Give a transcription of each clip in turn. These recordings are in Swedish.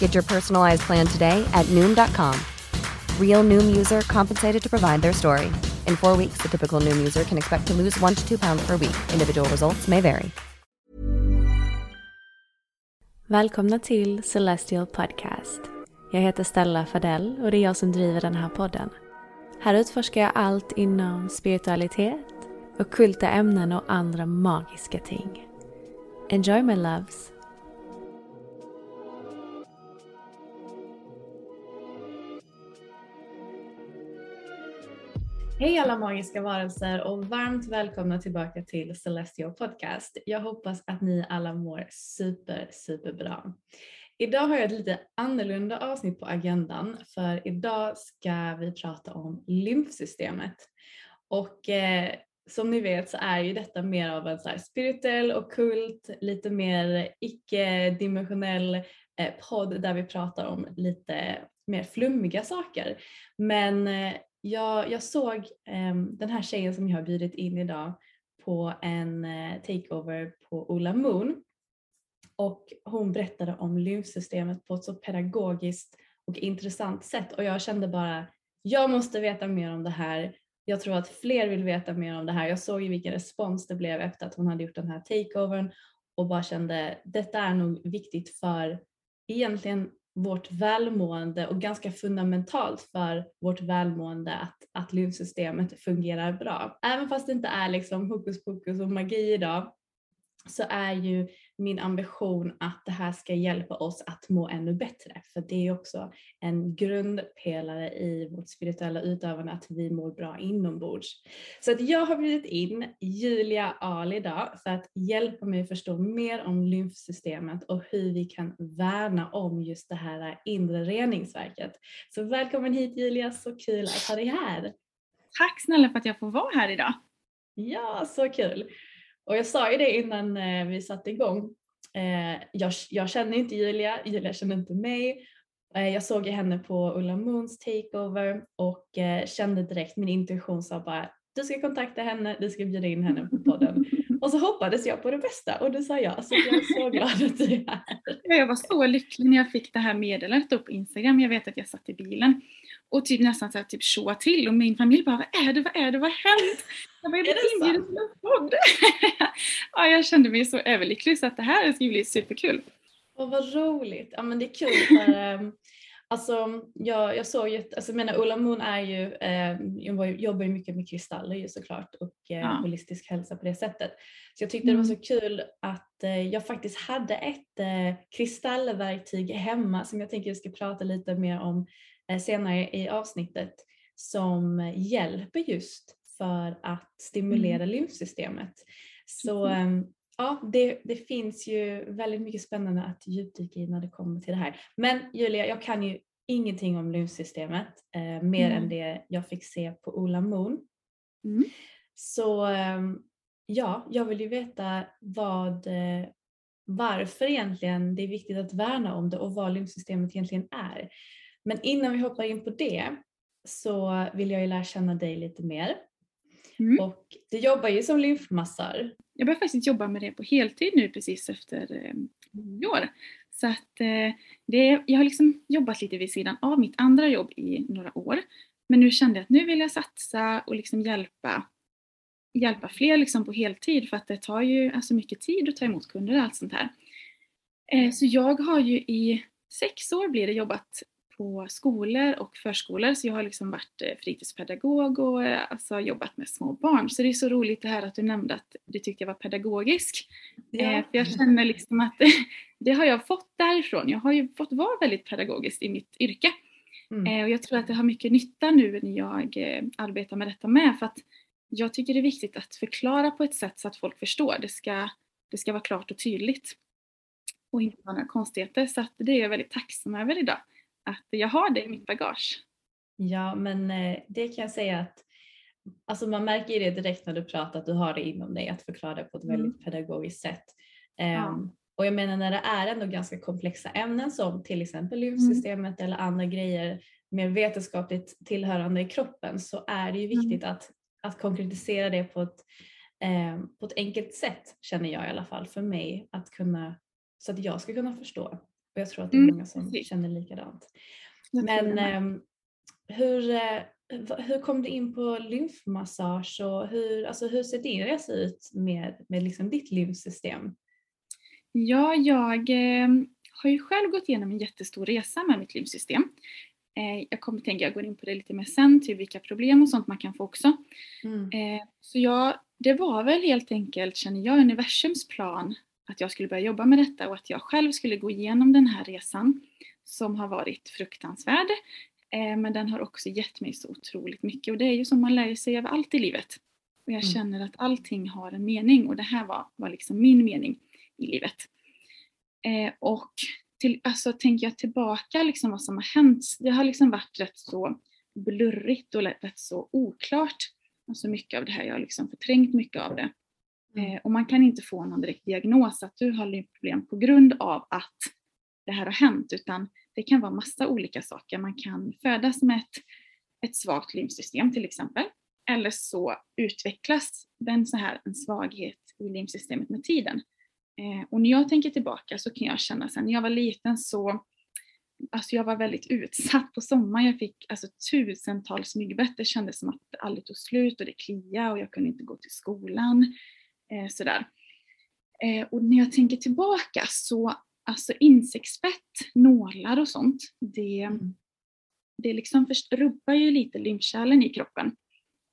Get your personalized plan today at Noom.com. Real Noom user compensated to provide their story. In four weeks, the typical Noom user can expect to lose one to two pounds per week. Individual results may vary. Välkomna till Celestial Podcast. Jag heter Stella Fadell och det är jag som driver den här podden. Här utforskar jag allt inom spiritualitet, ockulta ämnen och andra magiska ting. Enjoy my loves! Hej alla magiska varelser och varmt välkomna tillbaka till Celestial Podcast. Jag hoppas att ni alla mår super, super bra. Idag har jag ett lite annorlunda avsnitt på agendan för idag ska vi prata om lymfsystemet. Och eh, som ni vet så är ju detta mer av en så här spirituell och kult, lite mer icke-dimensionell eh, podd där vi pratar om lite mer flummiga saker. Men eh, jag, jag såg eh, den här tjejen som jag har bjudit in idag på en eh, takeover på Ola Moon och hon berättade om lymfsystemet på ett så pedagogiskt och intressant sätt och jag kände bara jag måste veta mer om det här. Jag tror att fler vill veta mer om det här. Jag såg ju vilken respons det blev efter att hon hade gjort den här takeovern och bara kände detta är nog viktigt för egentligen vårt välmående och ganska fundamentalt för vårt välmående att, att lymfsystemet fungerar bra. Även fast det inte är liksom hokus pokus och magi idag så är ju min ambition att det här ska hjälpa oss att må ännu bättre. För det är också en grundpelare i vårt spirituella utövande att vi mår bra inombords. Så att jag har bjudit in Julia Ahl idag för att hjälpa mig förstå mer om lymfsystemet och hur vi kan värna om just det här inre reningsverket. Så välkommen hit Julia, så kul att ha dig här. Tack snälla för att jag får vara här idag. Ja, så kul. Och jag sa ju det innan eh, vi satte igång. Eh, jag, jag känner inte Julia, Julia känner inte mig. Eh, jag såg henne på Ulla Moons takeover och kände direkt, min intuition sa bara du ska kontakta henne, du ska bjuda in henne på podden. Och så hoppades jag på det bästa och du sa ja, så jag är så glad att du är här. Jag var så lycklig när jag fick det här meddelandet på Instagram. Jag vet att jag satt i bilen och typ nästan så här, typ tjoa till och min familj bara vad är det, vad är det, vad har hänt? Jag blev inbjuden till en podd. ja, jag kände mig så överlycklig så att det här ska bli superkul. Och vad roligt, ja men det är kul för um, Alltså jag, jag såg ju, alltså menar Ulla Moon är ju, eh, jobbar ju mycket med kristaller ju såklart och eh, ja. holistisk hälsa på det sättet. Så jag tyckte mm. det var så kul att eh, jag faktiskt hade ett eh, kristallverktyg hemma som jag tänker jag ska prata lite mer om Eh, senare i avsnittet som hjälper just för att stimulera mm. lymfsystemet. Så mm. ja, det, det finns ju väldigt mycket spännande att djupdyka i när det kommer till det här. Men Julia, jag kan ju ingenting om lymfsystemet eh, mer mm. än det jag fick se på Ola Moon. Mm. Så ehm, ja, jag vill ju veta vad, eh, varför egentligen det är viktigt att värna om det och vad lymfsystemet egentligen är. Men innan vi hoppar in på det så vill jag ju lära känna dig lite mer. Mm. Och du jobbar ju som lymfmassör. Jag börjar faktiskt jobba med det på heltid nu precis efter eh, nyår. Så att eh, det, jag har liksom jobbat lite vid sidan av mitt andra jobb i några år. Men nu kände jag att nu vill jag satsa och liksom hjälpa, hjälpa fler liksom på heltid för att det tar ju alltså mycket tid att ta emot kunder och allt sånt här. Eh, så jag har ju i sex år blir det jobbat på skolor och förskolor så jag har liksom varit eh, fritidspedagog och eh, alltså jobbat med små barn. Så det är så roligt det här att du nämnde att du tyckte jag var pedagogisk. Ja. Eh, för jag känner liksom att det har jag fått därifrån. Jag har ju fått vara väldigt pedagogisk i mitt yrke. Mm. Och jag tror att det har mycket nytta nu när jag arbetar med detta med för att jag tycker det är viktigt att förklara på ett sätt så att folk förstår. Det ska, det ska vara klart och tydligt och inte vara några konstigheter. Så att det är jag väldigt tacksam över idag att jag har det i mitt bagage. Ja, men eh, det kan jag säga att alltså man märker ju det direkt när du pratar att du har det inom dig att förklara på ett väldigt mm. pedagogiskt sätt. Ja. Um, och jag menar när det är ändå ganska komplexa ämnen som till exempel mm. lymfsystemet mm. eller andra grejer mer vetenskapligt tillhörande i kroppen så är det ju mm. viktigt mm. att, att konkretisera det på ett, eh, på ett enkelt sätt känner jag i alla fall för mig att kunna så att jag ska kunna förstå. Och jag tror att det är mm, många som mm, känner likadant. Men eh, hur, eh, hur kom du in på lymfmassage och hur, alltså hur ser din resa ut med, med liksom ditt lymfsystem? Ja, jag eh, har ju själv gått igenom en jättestor resa med mitt lymfsystem. Eh, jag kommer tänka, jag går in på det lite mer sen, till vilka problem och sånt man kan få också. Mm. Eh, så jag, det var väl helt enkelt, känner jag, universums plan att jag skulle börja jobba med detta och att jag själv skulle gå igenom den här resan som har varit fruktansvärd. Eh, men den har också gett mig så otroligt mycket och det är ju som man lär sig av allt i livet. Och jag mm. känner att allting har en mening och det här var, var liksom min mening i livet. Eh, och till, alltså tänker jag tillbaka liksom vad som har hänt, det har liksom varit rätt så blurrigt och rätt så oklart. Alltså mycket av det här, jag har liksom förträngt mycket av det. Eh, och man kan inte få någon direkt diagnos att du har lymfproblem på grund av att det här har hänt utan det kan vara massa olika saker. Man kan födas med ett, ett svagt lymfsystem till exempel eller så utvecklas den så här, en svaghet i lymfsystemet med tiden. Eh, och när jag tänker tillbaka så kan jag känna sen när jag var liten så Alltså jag var väldigt utsatt på sommaren. Jag fick alltså tusentals myggbett. Det kändes som att det aldrig tog slut och det kliade och jag kunde inte gå till skolan. Eh, sådär. Eh, och när jag tänker tillbaka så, alltså insektsfett, nålar och sånt, det, det liksom rubbar ju lite lymfkärlen i kroppen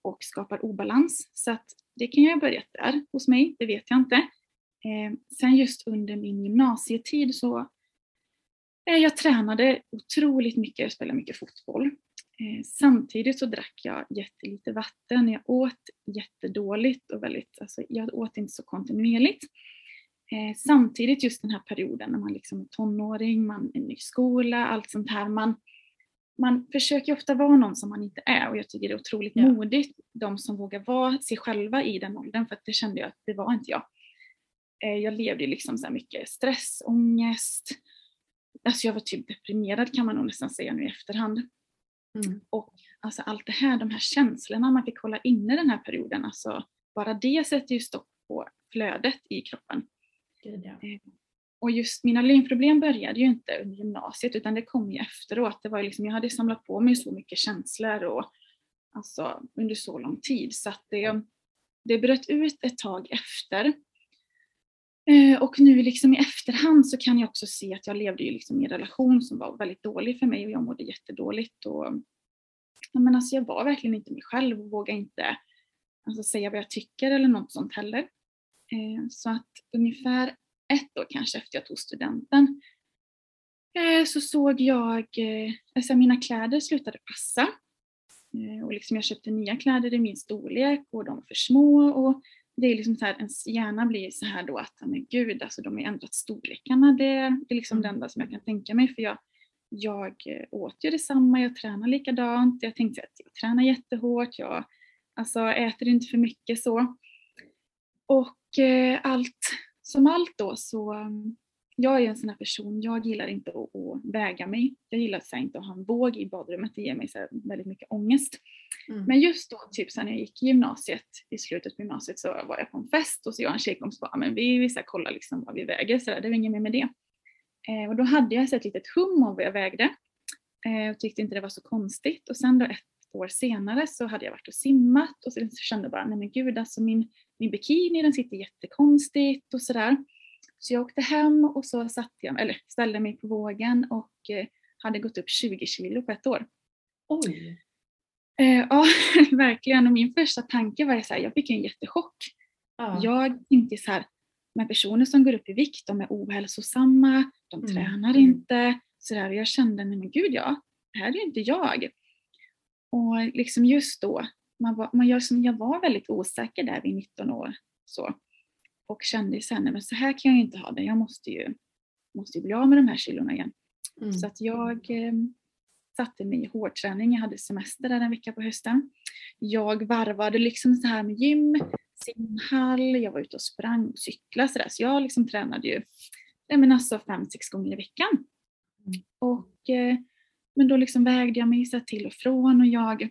och skapar obalans. Så att det kan ju ha börjat där hos mig, det vet jag inte. Eh, sen just under min gymnasietid så eh, jag tränade otroligt mycket, jag spelade mycket fotboll. Eh, samtidigt så drack jag jättelite vatten, jag åt jättedåligt och väldigt, alltså jag åt inte så kontinuerligt. Eh, samtidigt just den här perioden när man liksom är tonåring, man är ny skola, allt sånt här. Man, man försöker ofta vara någon som man inte är och jag tycker det är otroligt ja. modigt, de som vågar vara sig själva i den åldern, för att det kände jag att det var inte jag. Eh, jag levde liksom så mycket stress, ångest, alltså jag var typ deprimerad kan man nog nästan säga nu i efterhand. Mm. Och alltså allt det här, de här känslorna man fick hålla inne den här perioden, alltså bara det sätter ju stopp på flödet i kroppen. Gud, ja. Eh, och just mina lymfproblem började ju inte under gymnasiet utan det kom ju efteråt. Det var liksom, jag hade samlat på mig så mycket känslor och, alltså, under så lång tid så att det, det bröt ut ett tag efter. Eh, och nu liksom i efterhand så kan jag också se att jag levde ju liksom i en relation som var väldigt dålig för mig och jag mådde jättedåligt. Och, men alltså jag var verkligen inte mig själv och vågade inte alltså, säga vad jag tycker eller något sånt heller. Eh, så att ungefär ett år kanske efter jag tog studenten eh, så såg jag, alltså mina kläder slutade passa. Och liksom jag köpte nya kläder i min storlek och de var för små och det är liksom så här, ens hjärna blir så här då att, men gud, alltså de har ändrat storlekarna. Det, det är liksom det enda som jag kan tänka mig för jag, jag åt ju detsamma, jag tränar likadant. Jag tänkte att jag tränar jättehårt, jag alltså, äter inte för mycket så. Och eh, allt, som allt då så, jag är en sån här person, jag gillar inte att, att väga mig. Jag gillar så inte att ha en våg i badrummet, det ger mig så väldigt mycket ångest. Mm. Men just då, typ sen jag gick i gymnasiet, i slutet på gymnasiet så var jag på en fest och så jag och en tjejkompis bara, men vi, vi så kollar liksom vad vi väger, så där, det var inget mer med det. Eh, och då hade jag ett litet hum om vad jag vägde eh, och tyckte inte det var så konstigt. Och sen då ett år senare så hade jag varit och simmat och så kände jag bara, nej men gud alltså min, min bikini den sitter jättekonstigt och sådär. Så jag åkte hem och så satte jag, eller ställde mig på vågen och eh, hade gått upp 20 kilo på ett år. Oj! Eh, ja, verkligen. Och min första tanke var här, jag fick en jättechock. Ja. Jag tänkte så här, med personer som går upp i vikt, de är ohälsosamma, de Mm. tränar Mm. inte. Så där. Och jag kände, nej men gud ja, det här är ju inte jag. Och liksom just då, man var, man, jag, som, jag var väldigt osäker där vid 19 år. Så. Och kände sen, nej men så här kan jag inte ha det, jag måste ju, måste ju bli av med de här kilorna igen. Mm. Så att jag eh, satte mig i hårdträning. Jag hade semester där en vecka på hösten. Jag varvade liksom så här med gym, simhall, jag var ute och sprang och cyklade så där. Så jag liksom tränade ju nej men alltså fem, sex gånger i veckan. Mm. Och, eh, men då liksom vägde jag mig så till och från och jag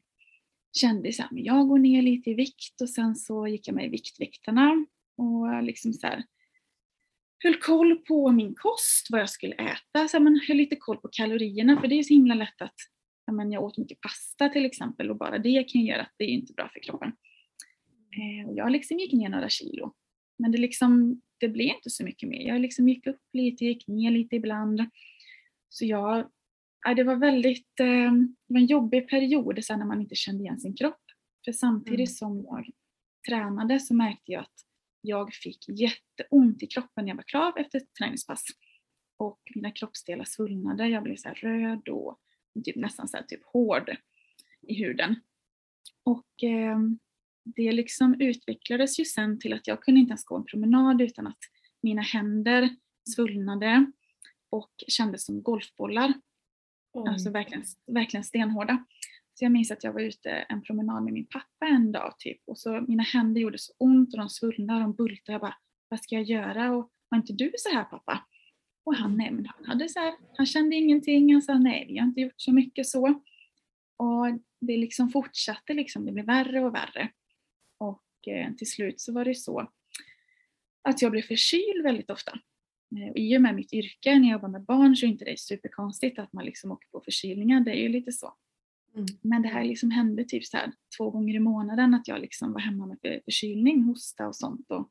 kände så här, men jag går ner lite i vikt och sen så gick jag med i Viktväktarna och liksom så här, höll koll på min kost, vad jag skulle äta, så här, men höll lite koll på kalorierna för det är så himla lätt att ja, men jag åt mycket pasta till exempel och bara det kan göra att det är inte bra för kroppen. Eh, och jag liksom gick ner några kilo. Men det, liksom, det blev inte så mycket mer. Jag liksom gick upp lite, gick ner lite ibland. Så jag, ja, det var väldigt, eh, det var en jobbig period sen när man inte kände igen sin kropp. För samtidigt Mm. som jag tränade så märkte jag att jag fick jätteont i kroppen när jag var klar efter ett träningspass. Och mina kroppsdelar svullnade, jag blev så röd och typ nästan så typ hård i huden. Och eh, det liksom utvecklades ju sen till att jag kunde inte ens gå en promenad utan att mina händer svullnade och kändes som golfbollar. Oj. Alltså verkligen, verkligen stenhårda. Så jag minns att jag var ute en promenad med min pappa en dag typ och så mina händer gjorde så ont och de svullnade och de bultade. Jag bara, vad ska jag göra? Och var inte du så här pappa? Och han, nej men han hade så här, han kände ingenting. Han sa nej, vi har inte gjort så mycket så. Och det liksom fortsatte liksom, det blev värre och värre. Och eh, till slut så var det så att jag blev förkyld väldigt ofta. Och I och med mitt yrke, när jag jobbar med barn, så är inte det superkonstigt att man liksom åker på förkylningar. Det är ju lite så. Mm. Men det här liksom hände typ så här två gånger i månaden att jag liksom var hemma med förkylning, hosta och sånt. Och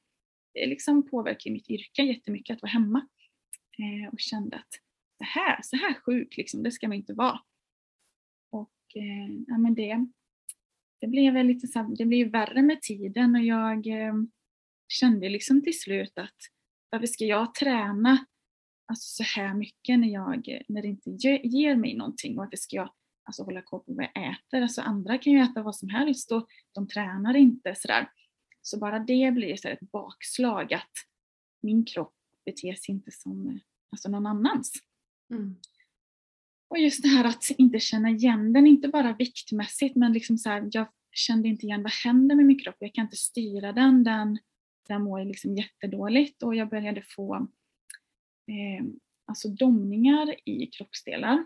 det liksom påverkade mitt yrke jättemycket att vara hemma. Eh, och kände att det här, så här sjuk, liksom, det ska man inte vara. Och eh, ja, men det, det blev väl lite så här, det blev ju värre med tiden och jag eh, kände liksom till slut att varför ska jag träna alltså, så här mycket när, jag, när det inte ge, ger mig någonting och varför ska jag alltså, hålla koll på vad jag äter? Alltså, andra kan ju äta vad som helst och de tränar inte sådär. Så bara det blir så ett bakslag att min kropp beter sig inte som alltså, någon annans. Mm. Och just det här att inte känna igen den, inte bara viktmässigt men liksom så här, jag kände inte igen vad händer med min kropp, jag kan inte styra den, den, den mår liksom jättedåligt och jag började få eh, alltså domningar i kroppsdelar.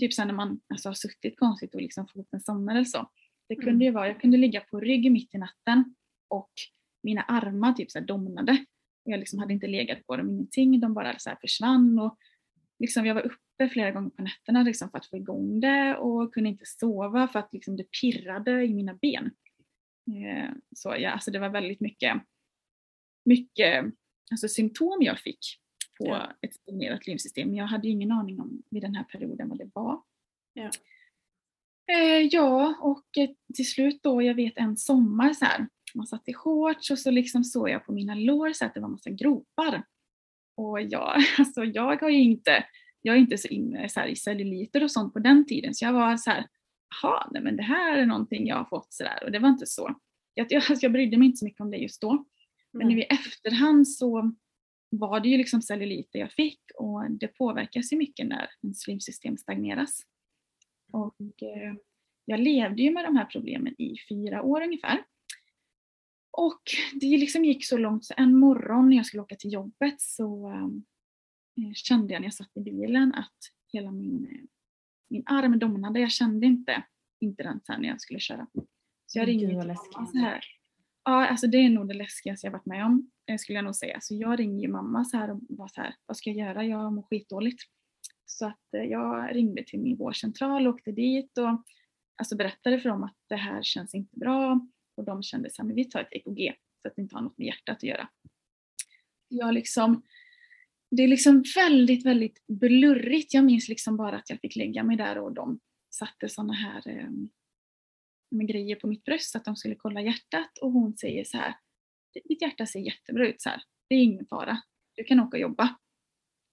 Typ så när man alltså, har suttit konstigt och liksom foten somnar eller så. Det kunde Mm. ju vara, jag kunde ligga på rygg mitt i natten och mina armar typ så domnade. Jag liksom hade inte legat på dem, ingenting, de bara så här försvann. Och liksom jag var uppe flera gånger på nätterna liksom för att få igång det och kunde inte sova för att liksom det pirrade i mina ben. Eh, så ja, alltså det var väldigt mycket, mycket alltså symptom jag fick på Ja. ett stagnerat lymfsystem. Jag hade ju ingen aning om vid den här perioden vad det var. Ja. Eh, ja, och eh, till slut då, jag vet en sommar så här, man satt i shorts och så liksom såg jag på mina lår så att det var massa gropar. Och jag, alltså jag har ju inte, jag är inte så inne så här, i celluliter och sånt på den tiden så jag var så här, jaha, nej men det här är någonting jag har fått sådär och det var inte så. Jag, jag, alltså jag brydde mig inte så mycket om det just då. Men nu i efterhand så var det ju liksom celluliter jag fick och det påverkas ju mycket när ens lymfsystem stagneras. Och eh, jag levde ju med de här problemen i fyra år ungefär. Och det liksom gick så långt så en morgon när jag skulle åka till jobbet så eh, kände jag när jag satt i bilen att hela min, eh, min arm domnade. Jag kände inte, inte den sen när jag skulle köra. Så jag ringde till mamma så här. Ja, alltså det är nog det läskigaste jag varit med om, eh, skulle jag nog säga. Så jag ringer ju mamma så här och var så här, vad ska jag göra? Jag mår skitdåligt. Så att eh, jag ringde till min vårdcentral och åkte dit och alltså berättade för dem att det här känns inte bra. Och de kände så här, men vi tar ett EKG så att det inte har något med hjärtat att göra. Jag liksom, det är liksom väldigt, väldigt blurrigt. Jag minns liksom bara att jag fick lägga mig där och de satte sådana här eh, med grejer på mitt bröst att de skulle kolla hjärtat och hon säger så här, ditt hjärta ser jättebra ut så här. det är ingen fara, du kan åka och jobba.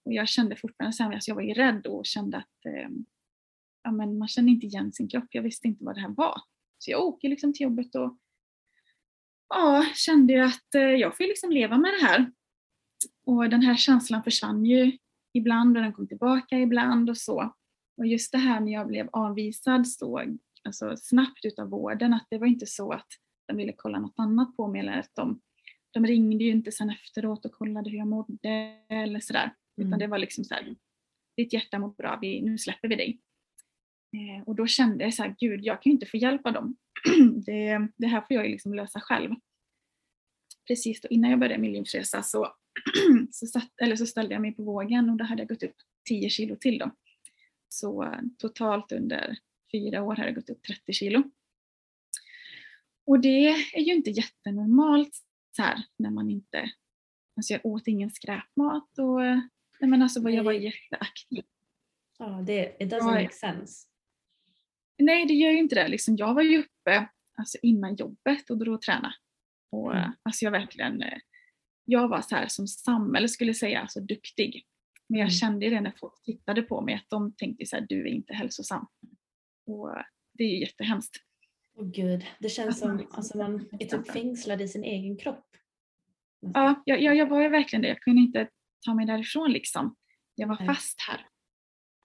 Och jag kände fortfarande så här, alltså jag var ju rädd och kände att eh, ja, men man kände inte igen sin kropp, jag visste inte vad det här var. Så jag åker liksom till jobbet och ja, kände ju att eh, jag får liksom leva med det här. Och den här känslan försvann ju ibland och den kom tillbaka ibland och så. Och just det här när jag blev avvisad så alltså, snabbt utav vården, att det var inte så att de ville kolla något annat på mig eller att de, de ringde ju inte sen efteråt och kollade hur jag mådde eller sådär. Mm. Utan det var liksom såhär, ditt hjärta mår bra, vi, nu släpper vi dig. Eh, och då kände jag såhär, gud jag kan ju inte få hjälp av dem. det, det här får jag ju liksom lösa själv. Precis då innan jag började min livsresa så, så, satt, eller så ställde jag mig på vågen och då hade jag gått upp 10 kilo till då. Så eh, totalt under fyra år har jag gått upp 30 kilo. Och det är ju inte jättenormalt så här när man inte, alltså jag åt ingen skräpmat och nej men alltså jag var jätteaktiv. Ja, det it doesn't make sense. Nej, det gör ju inte det. Liksom, jag var ju uppe alltså, innan jobbet och drog och tränade. Och, mm. alltså, jag verkligen, jag var så här som samhället skulle säga, alltså duktig. Men jag mm. kände det när folk tittade på mig att de tänkte så här, du är inte hälsosam. Och det är jättehemskt. Åh oh, gud, det känns som att alltså, man är typ fängslad i sin egen kropp. Ja, jag, jag, jag var ju verkligen det. Jag kunde inte ta mig därifrån liksom. Jag var fast här.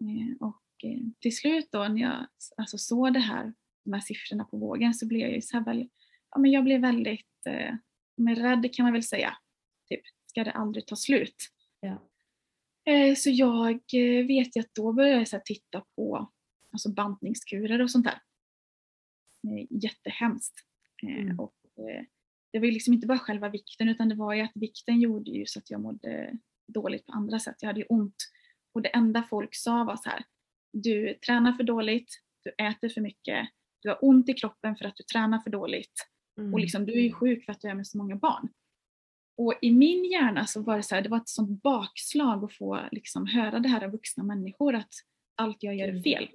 Eh, och eh, till slut då när jag alltså, såg det här, de här siffrorna på vågen så blev jag ju så här väl, ja men jag blev väldigt eh, men rädd kan man väl säga. Typ, ska det aldrig ta slut? Ja. Eh, så jag eh, vet ju att då började jag så titta på alltså bantningskurer och sånt där. Jättehemskt. Eh, mm. Och eh, det var ju liksom inte bara själva vikten utan det var ju att vikten gjorde ju så att jag mådde dåligt på andra sätt. Jag hade ju ont. Och det enda folk sa var så här, du tränar för dåligt, du äter för mycket, du har ont i kroppen för att du tränar för dåligt. Mm. Och liksom, du är ju sjuk för att du är med så många barn. Och i min hjärna så var det så här, det var ett sånt bakslag att få liksom höra det här av vuxna människor att allt jag gör är fel.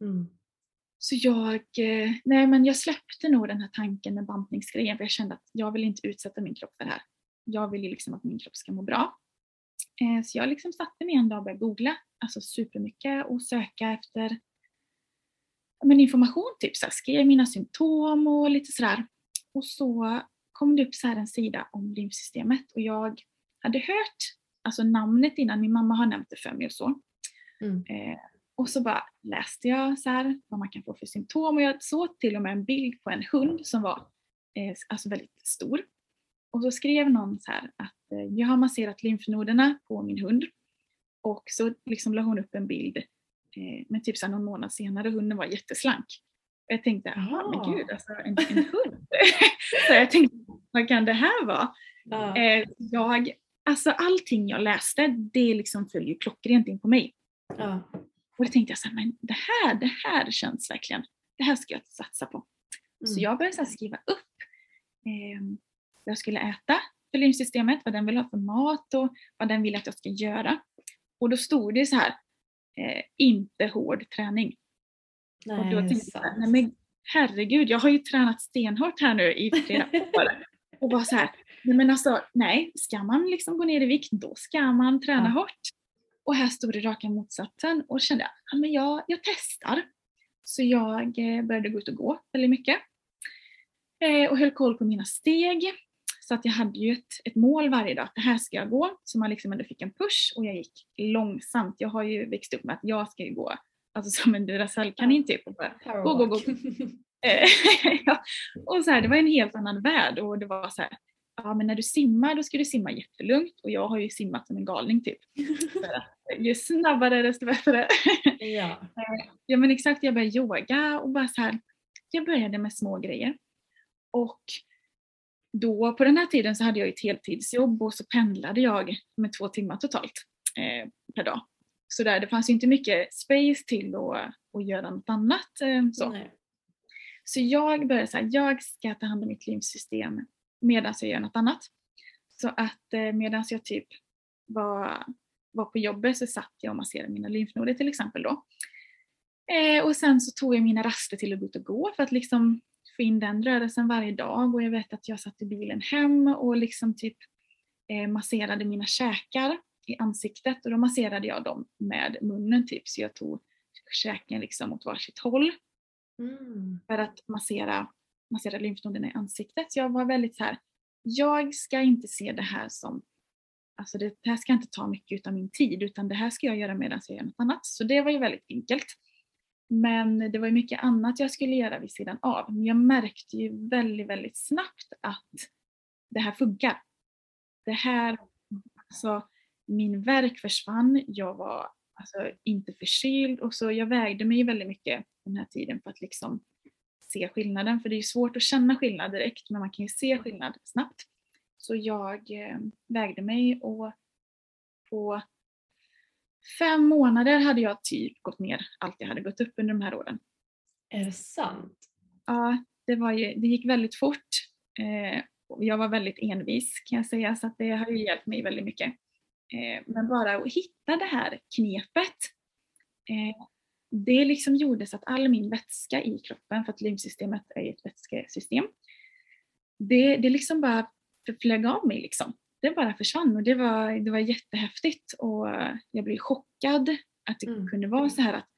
Mm. Så jag, eh, nej men jag släppte nog den här tanken med bantningsgrejen för jag kände att jag vill inte utsätta min kropp för det här. Jag vill ju liksom att min kropp ska må bra. Eh, så jag liksom satte mig en dag och började googla, alltså supermycket och söka efter men information, typ så här, skrev mina symptom och lite sådär. Och så kom det upp så här en sida om lymfsystemet och jag hade hört alltså namnet innan, min mamma har nämnt det för mig och så. Mm. Eh, och så bara läste jag så här, vad man kan få för symptom och jag såg till och med en bild på en hund som var eh, alltså väldigt stor. Och så skrev någon så här att eh, jag har masserat lymfnoderna på min hund och så liksom la hon upp en bild eh, men typ så här någon månad senare, hunden var jätteslank. Och jag tänkte, jaha men gud, alltså en, en hund? så jag tänkte, vad kan det här vara? Ja. Eh, jag, alltså allting jag läste, det liksom följer klockrent in på mig. Ja. Och då tänkte jag så här, men det här, det här känns verkligen, det här ska jag satsa på. Mm. Så jag började så skriva upp eh, vad jag skulle äta för lymfsystemet, vad den vill ha för mat och vad den vill att jag ska göra. Och då stod det så här, eh, inte hård träning. Nej, och då tänkte jag, nej men herregud, jag har ju tränat stenhårt här nu i flera år. och bara så här, nej men alltså, nej, ska man liksom gå ner i vikt, då ska man träna ja. hårt. Och här stod det raka motsatsen och kände att ja, jag, jag testar. Så jag eh, började gå ut och gå väldigt mycket. Eh, och höll koll på mina steg. Så att jag hade ju ett, ett mål varje dag, att det här ska jag gå. Så man liksom ändå fick en push och jag gick långsamt. Jag har ju växt upp med att jag ska ju gå alltså som en Duracell-kanin typ. Och bara, gå, gå, gå. Eh, ja. Och så här, det var en helt annan värld och det var så här, ja men när du simmar då ska du simma jättelugnt och jag har ju simmat som en galning typ. För att ju snabbare desto bättre. Ja. Eh, ja men exakt, jag började yoga och bara så här, jag började med små grejer. Och då på den här tiden så hade jag ett heltidsjobb och så pendlade jag med två timmar totalt eh, per dag. Så där, det fanns ju inte mycket space till att, att göra något annat. Eh, så. Nej. så jag började säga, jag ska ta hand om mitt lymfsystem medan jag gör något annat. Så att eh, medan jag typ var, var på jobbet så satt jag och masserade mina lymfnoder till exempel då. Eh, och sen så tog jag mina raster till att gå ut och gå för att liksom få in den rörelsen varje dag och jag vet att jag satt i bilen hem och liksom typ eh, masserade mina käkar i ansiktet och då masserade jag dem med munnen typ så jag tog käken liksom åt varsitt håll Mm. för att massera, massera lymfnoderna i ansiktet. Så jag var väldigt så här, jag ska inte se det här som, alltså det, det här ska inte ta mycket av min tid utan det här ska jag göra medan jag gör något annat. Så det var ju väldigt enkelt. Men det var ju mycket annat jag skulle göra vid sidan av. Men jag märkte ju väldigt, väldigt snabbt att det här funkar. Det här, alltså min värk försvann, jag var alltså, inte förkyld och så jag vägde mig väldigt mycket den här tiden för att liksom se skillnaden. För det är ju svårt att känna skillnad direkt men man kan ju se skillnad snabbt. Så jag eh, vägde mig och på fem månader hade jag typ gått ner allt jag hade gått upp under de här åren. Är det sant? Ja, det, var ju, det gick väldigt fort. Eh, jag var väldigt envis kan jag säga så att det har ju hjälpt mig väldigt mycket. Eh, men bara att hitta det här knepet. Eh, det liksom gjorde så att all min vätska i kroppen, för att lymfsystemet är ju ett vätskesystem, det, det liksom bara flög av mig liksom. Det bara försvann och det var, det var jättehäftigt och jag blev chockad att det Mm. kunde vara så här att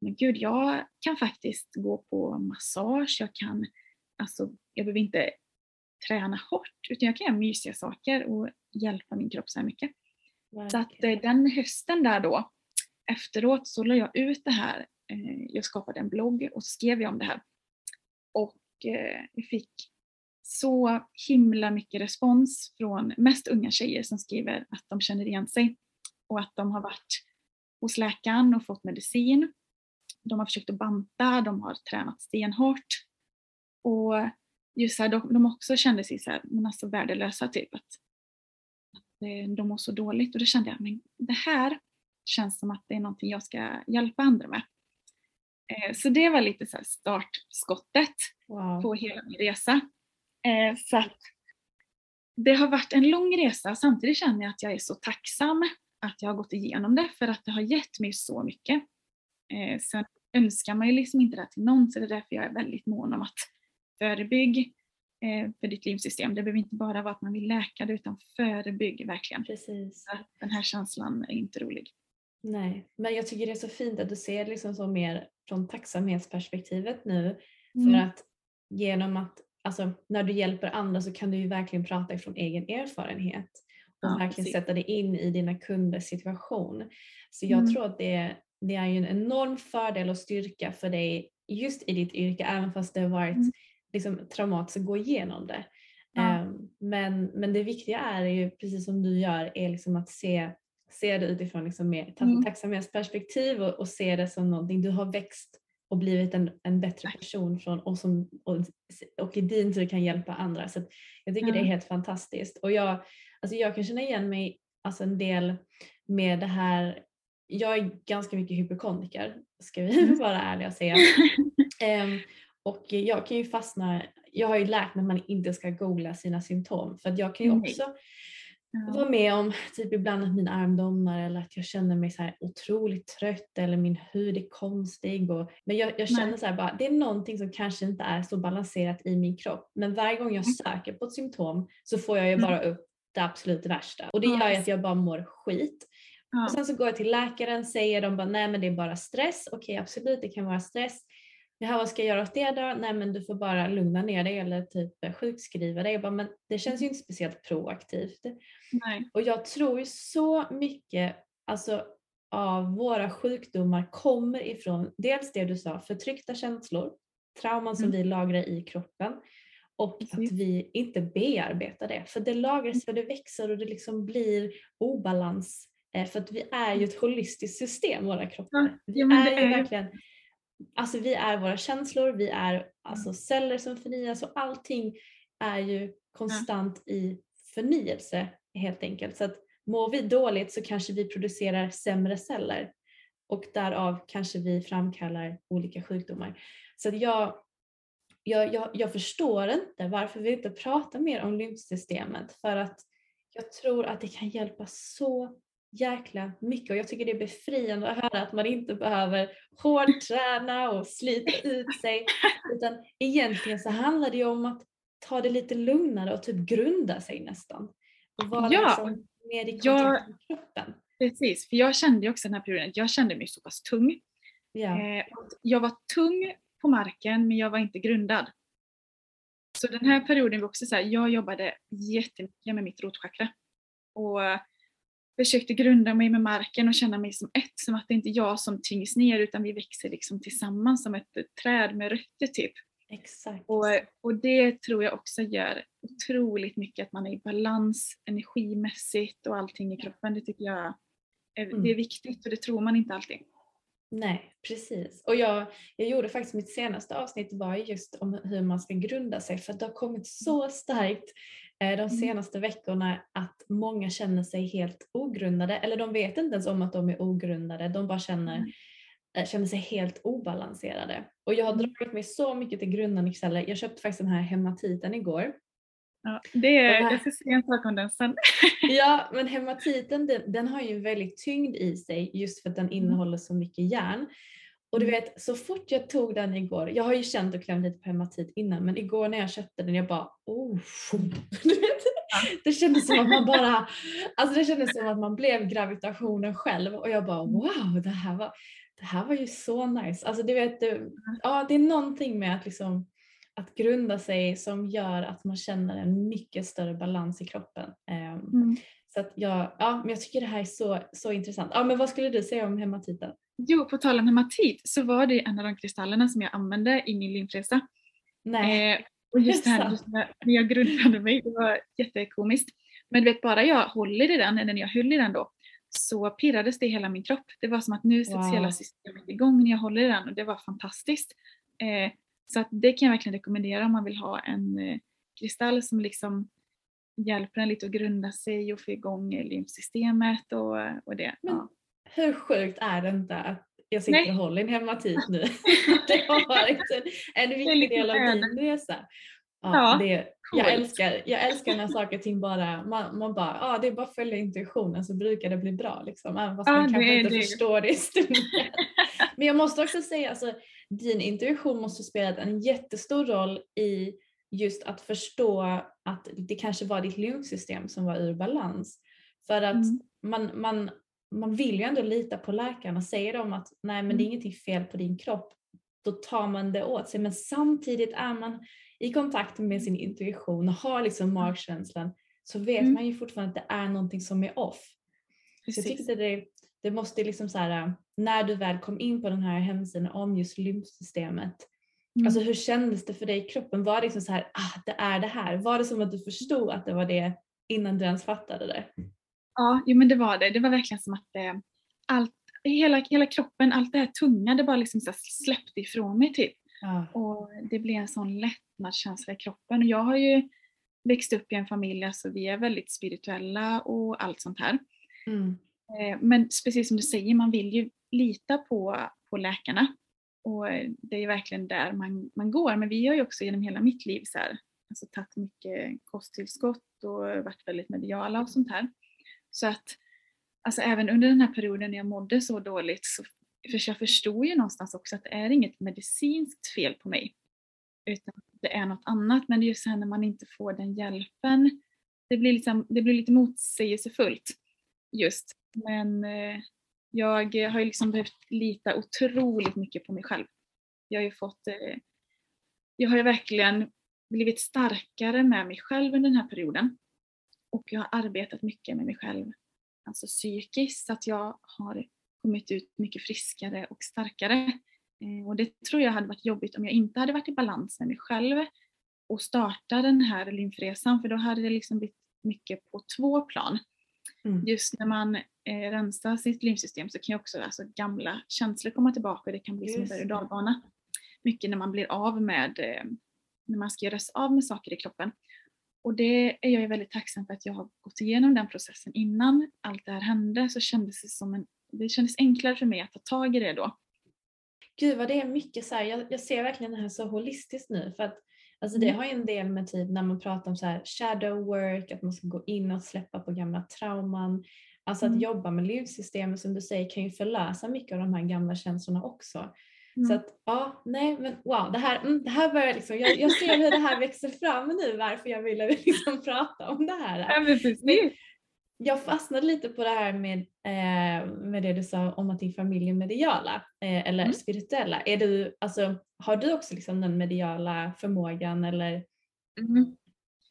men gud, jag kan faktiskt gå på massage, jag kan, alltså jag behöver inte träna hårt utan jag kan göra mysiga saker och hjälpa min kropp så här mycket. Så att Verkligen. eh, den hösten där då, efteråt så la jag ut det här. Eh, jag skapade en blogg och skrev jag om det här. Och eh, jag fick så himla mycket respons från mest unga tjejer som skriver att de känner igen sig och att de har varit hos läkaren och fått medicin. De har försökt att banta, de har tränat stenhårt. Och just här, de, de också kände sig så här, men alltså värdelösa typ. Att, att eh, de mår så dåligt och då kände jag, men det här känns som att det är någonting jag ska hjälpa andra med. Eh, Så det var lite så startskottet Wow. på hela min resa. Eh, så att det har varit en lång resa samtidigt känner jag att jag är så tacksam att jag har gått igenom det för att det har gett mig så mycket. Eh, sen önskar man ju liksom inte det till någon så det är därför jag är väldigt mån om att förebygg eh, för ditt lymfsystem. Det behöver inte bara vara att man vill läka det utan förebygg verkligen. Precis. Den här känslan är inte rolig. Nej, men jag tycker det är så fint att du ser liksom så mer från tacksamhetsperspektivet nu. Mm. För att genom att, alltså när du hjälper andra så kan du ju verkligen prata ifrån egen erfarenhet och Ja, verkligen precis. sätta dig in i dina kunders situation. Så jag Mm. tror att det, det är ju en enorm fördel och styrka för dig just i ditt yrke även fast det har varit Mm. liksom, traumatiskt att gå igenom det. Ja. Ehm, men, men det viktiga är ju, precis som du gör, är liksom att se, se det utifrån liksom mer Mm. tacksamhetsperspektiv och, och se det som någonting du har växt och blivit en, en bättre person från och, som, och, och i din tur kan hjälpa andra. Så jag tycker det är Ja. helt fantastiskt. Och jag, alltså jag kan känna igen mig alltså en del med det här. Jag är ganska mycket hypokondriker, ska vi Mm. vara ärliga och säga. Ehm, och jag kan ju fastna, jag har ju lärt mig att man inte ska googla sina symptom för att jag kan ju också Ja. vara med om typ ibland att min arm domnar eller att jag känner mig så här otroligt trött eller min hud är konstig. Och, men jag, jag känner Nej. så här bara, det är någonting som kanske inte är så balanserat i min kropp. Men varje gång jag Mm. söker på ett symptom så får jag ju Mm. bara upp det absolut värsta. Och det gör ju att jag bara mår skit. Ja. Och sen så går jag till läkaren, säger de bara nej men det är bara stress. Okej absolut det kan vara stress. Jaha vad ska jag göra åt det då? Nej men du får bara lugna ner dig eller typ eh, sjukskriva dig. Jag bara, men det känns ju inte speciellt proaktivt. Nej. Och jag tror ju så mycket alltså, av våra sjukdomar kommer ifrån dels det du sa, förtryckta känslor, trauman som Mm. vi lagrar i kroppen och. Mm. att vi inte bearbetar det. För det lagras och det växer och det liksom blir obalans. Eh, För att vi är ju ett holistiskt system, våra kroppar. Vi ja, men är är ju- verkligen Alltså vi är våra känslor, vi är alltså celler som förnyas och allting är ju konstant i förnyelse helt enkelt. Så att mår vi dåligt så kanske vi producerar sämre celler och därav kanske vi framkallar olika sjukdomar. Så att jag, jag, jag, jag förstår inte varför vi inte pratar mer om lymfsystemet för att jag tror att det kan hjälpa så jäkla mycket och jag tycker det är befriande att höra att man inte behöver hårdträna och slita ut sig utan egentligen så handlar det ju om att ta det lite lugnare och typ grunda sig nästan. Och vara Ja, liksom mer i kontakt med kroppen. Precis, för jag kände ju också den här perioden jag kände mig så pass tung. Eh, och jag var tung på marken men jag var inte grundad. Så den här perioden var också så här, jag jobbade jättemycket med mitt rotchakra. Och försökte grunda mig med marken och känna mig som ett, som att det inte är jag som tyngs ner utan vi växer liksom tillsammans som ett träd med rötter typ. Exakt. Och, och det tror jag också gör otroligt mycket att man är i balans energimässigt och allting i kroppen. Det tycker jag är, Mm. det är viktigt och det tror man inte alltid. Nej, precis. Och jag, jag gjorde faktiskt mitt senaste avsnitt var ju just om hur man ska grunda sig för det har kommit så starkt eh, de Mm. senaste veckorna att många känner sig helt ogrundade eller de vet inte ens om att de är ogrundade, de bara känner, Mm. eh, känner sig helt obalanserade. Och jag har Mm. dragit mig så mycket till grundandningsceller. Jag köpte faktiskt den här hematiten igår. Ja, det är, här- jag ska säga en sak om den sen. Ja, men hematiten den, den har ju en väldigt tyngd i sig just för att den innehåller så mycket järn. Och du Mm. vet, så fort jag tog den igår, jag har ju känt och klämt lite på hematit innan, men igår när jag köpte den, jag bara oh. Du vet, det kändes som att man bara, alltså det kändes som att man blev gravitationen själv och jag bara wow, det här var, det här var ju så nice. Alltså du vet, det, ja det är någonting med att liksom att grunda sig som gör att man känner en mycket större balans i kroppen. Ehm, Mm. så att jag, ja, men jag tycker det här är så, så intressant. Ja, men vad skulle du säga om hematiten? Jo, på tal om hematit så var det en av de kristallerna som jag använde i min lymfresa. Nej. Eh, och just det Är det här just när när jag grundade mig, det var jättekomiskt. Men du vet, bara jag håller i den, eller när jag höll i den då, så pirrades det i hela min kropp. Det var som att nu sätts Wow. hela systemet igång när jag håller i den och det var fantastiskt. Eh, så det kan jag verkligen rekommendera om man vill ha en eh, kristall som liksom hjälper en lite att grunda sig och få igång lymfsystemet och, och det. Men- ja. Hur sjukt är det inte att jag sitter Nej. och håller en hematit nu? det har varit en, en viktig del av din resa. Ja, Ja, det, jag, älskar, jag älskar när saker och ting bara, man, man bara, ja det är bara att följa intuitionen så brukar det bli bra liksom. Även fast Ja, man kanske inte det. förstår det i stunden. Men jag måste också säga, alltså, din intuition måste ha spelat en jättestor roll i just att förstå att det kanske var ditt lymfsystem som var ur balans. För att Mm. man, man, man vill ju ändå lita på läkarna. Säger de att nej men det är Mm. ingenting fel på din kropp, då tar man det åt sig. Men samtidigt är man i kontakt med sin intuition och har liksom magkänslan så vet Mm. man ju fortfarande att det är någonting som är off. Så jag tyckte det, det måste liksom så här, när du väl kom in på den här hemsidan om just lymfsystemet, Mm. alltså hur kändes det för dig i kroppen? Var det liksom så här, ah det är det här? Var det som att du förstod att det var det innan du ens fattade det? Ja, jo, men det var det. Det var verkligen som att eh, allt, hela, hela kroppen, allt det här tunga, det bara liksom så släppte ifrån mig typ. Ja. Och det blev en sån lättnadskänsla i kroppen. Och jag har ju växt upp i en familj, alltså vi är väldigt spirituella och allt sånt här. Mm. Eh, men precis som du säger, man vill ju lita på, på läkarna. Och det är verkligen där man, man går. Men vi har ju också genom hela mitt liv så här, alltså tagit mycket kosttillskott och varit väldigt mediala och sånt här. Så att alltså även under den här perioden när jag mådde så dåligt så för jag förstod ju någonstans också att det är inget medicinskt fel på mig. Utan det är något annat. Men det är ju så här när man inte får den hjälpen. Det blir, liksom, det blir lite motsägelsefullt just. Men eh, jag har ju liksom behövt lita otroligt mycket på mig själv. Jag har ju fått, eh, jag har ju verkligen blivit starkare med mig själv under den här perioden. Och jag har arbetat mycket med mig själv, alltså psykiskt, så att jag har kommit ut mycket friskare och starkare. Eh, och det tror jag hade varit jobbigt om jag inte hade varit i balans med mig själv och starta den här lymfresan, för då hade det liksom blivit mycket på två plan. Mm. Just när man eh, rensar sitt lymfsystem så kan ju också alltså, gamla känslor komma tillbaka och det kan bli som en Just berg och dalbana. Mycket när man blir av med, eh, när man ska göra sig av med saker i kroppen. Och det är jag ju väldigt tacksam för att jag har gått igenom den processen innan allt det här hände så kändes det som en, det kändes enklare för mig att ta tag i det då. Gud vad det är mycket så här, jag, jag ser verkligen det här så holistiskt nu för att alltså det Mm. har ju en del med typ när man pratar om så här shadow work, att man ska gå in och släppa på gamla trauman. Alltså Mm. att jobba med livssystemet som du säger kan ju förlösa mycket av de här gamla känslorna också. Mm. Så att ja, nej men wow, det här, mm, det här börjar liksom, jag, jag ser hur det här växer fram nu varför jag ville liksom prata om det här. Ja, men precis. Jag fastnade lite på det här med, eh, med det du sa om att din familj är mediala eh, eller Mm. spirituella. Är du, alltså, har du också liksom den mediala förmågan eller Mm.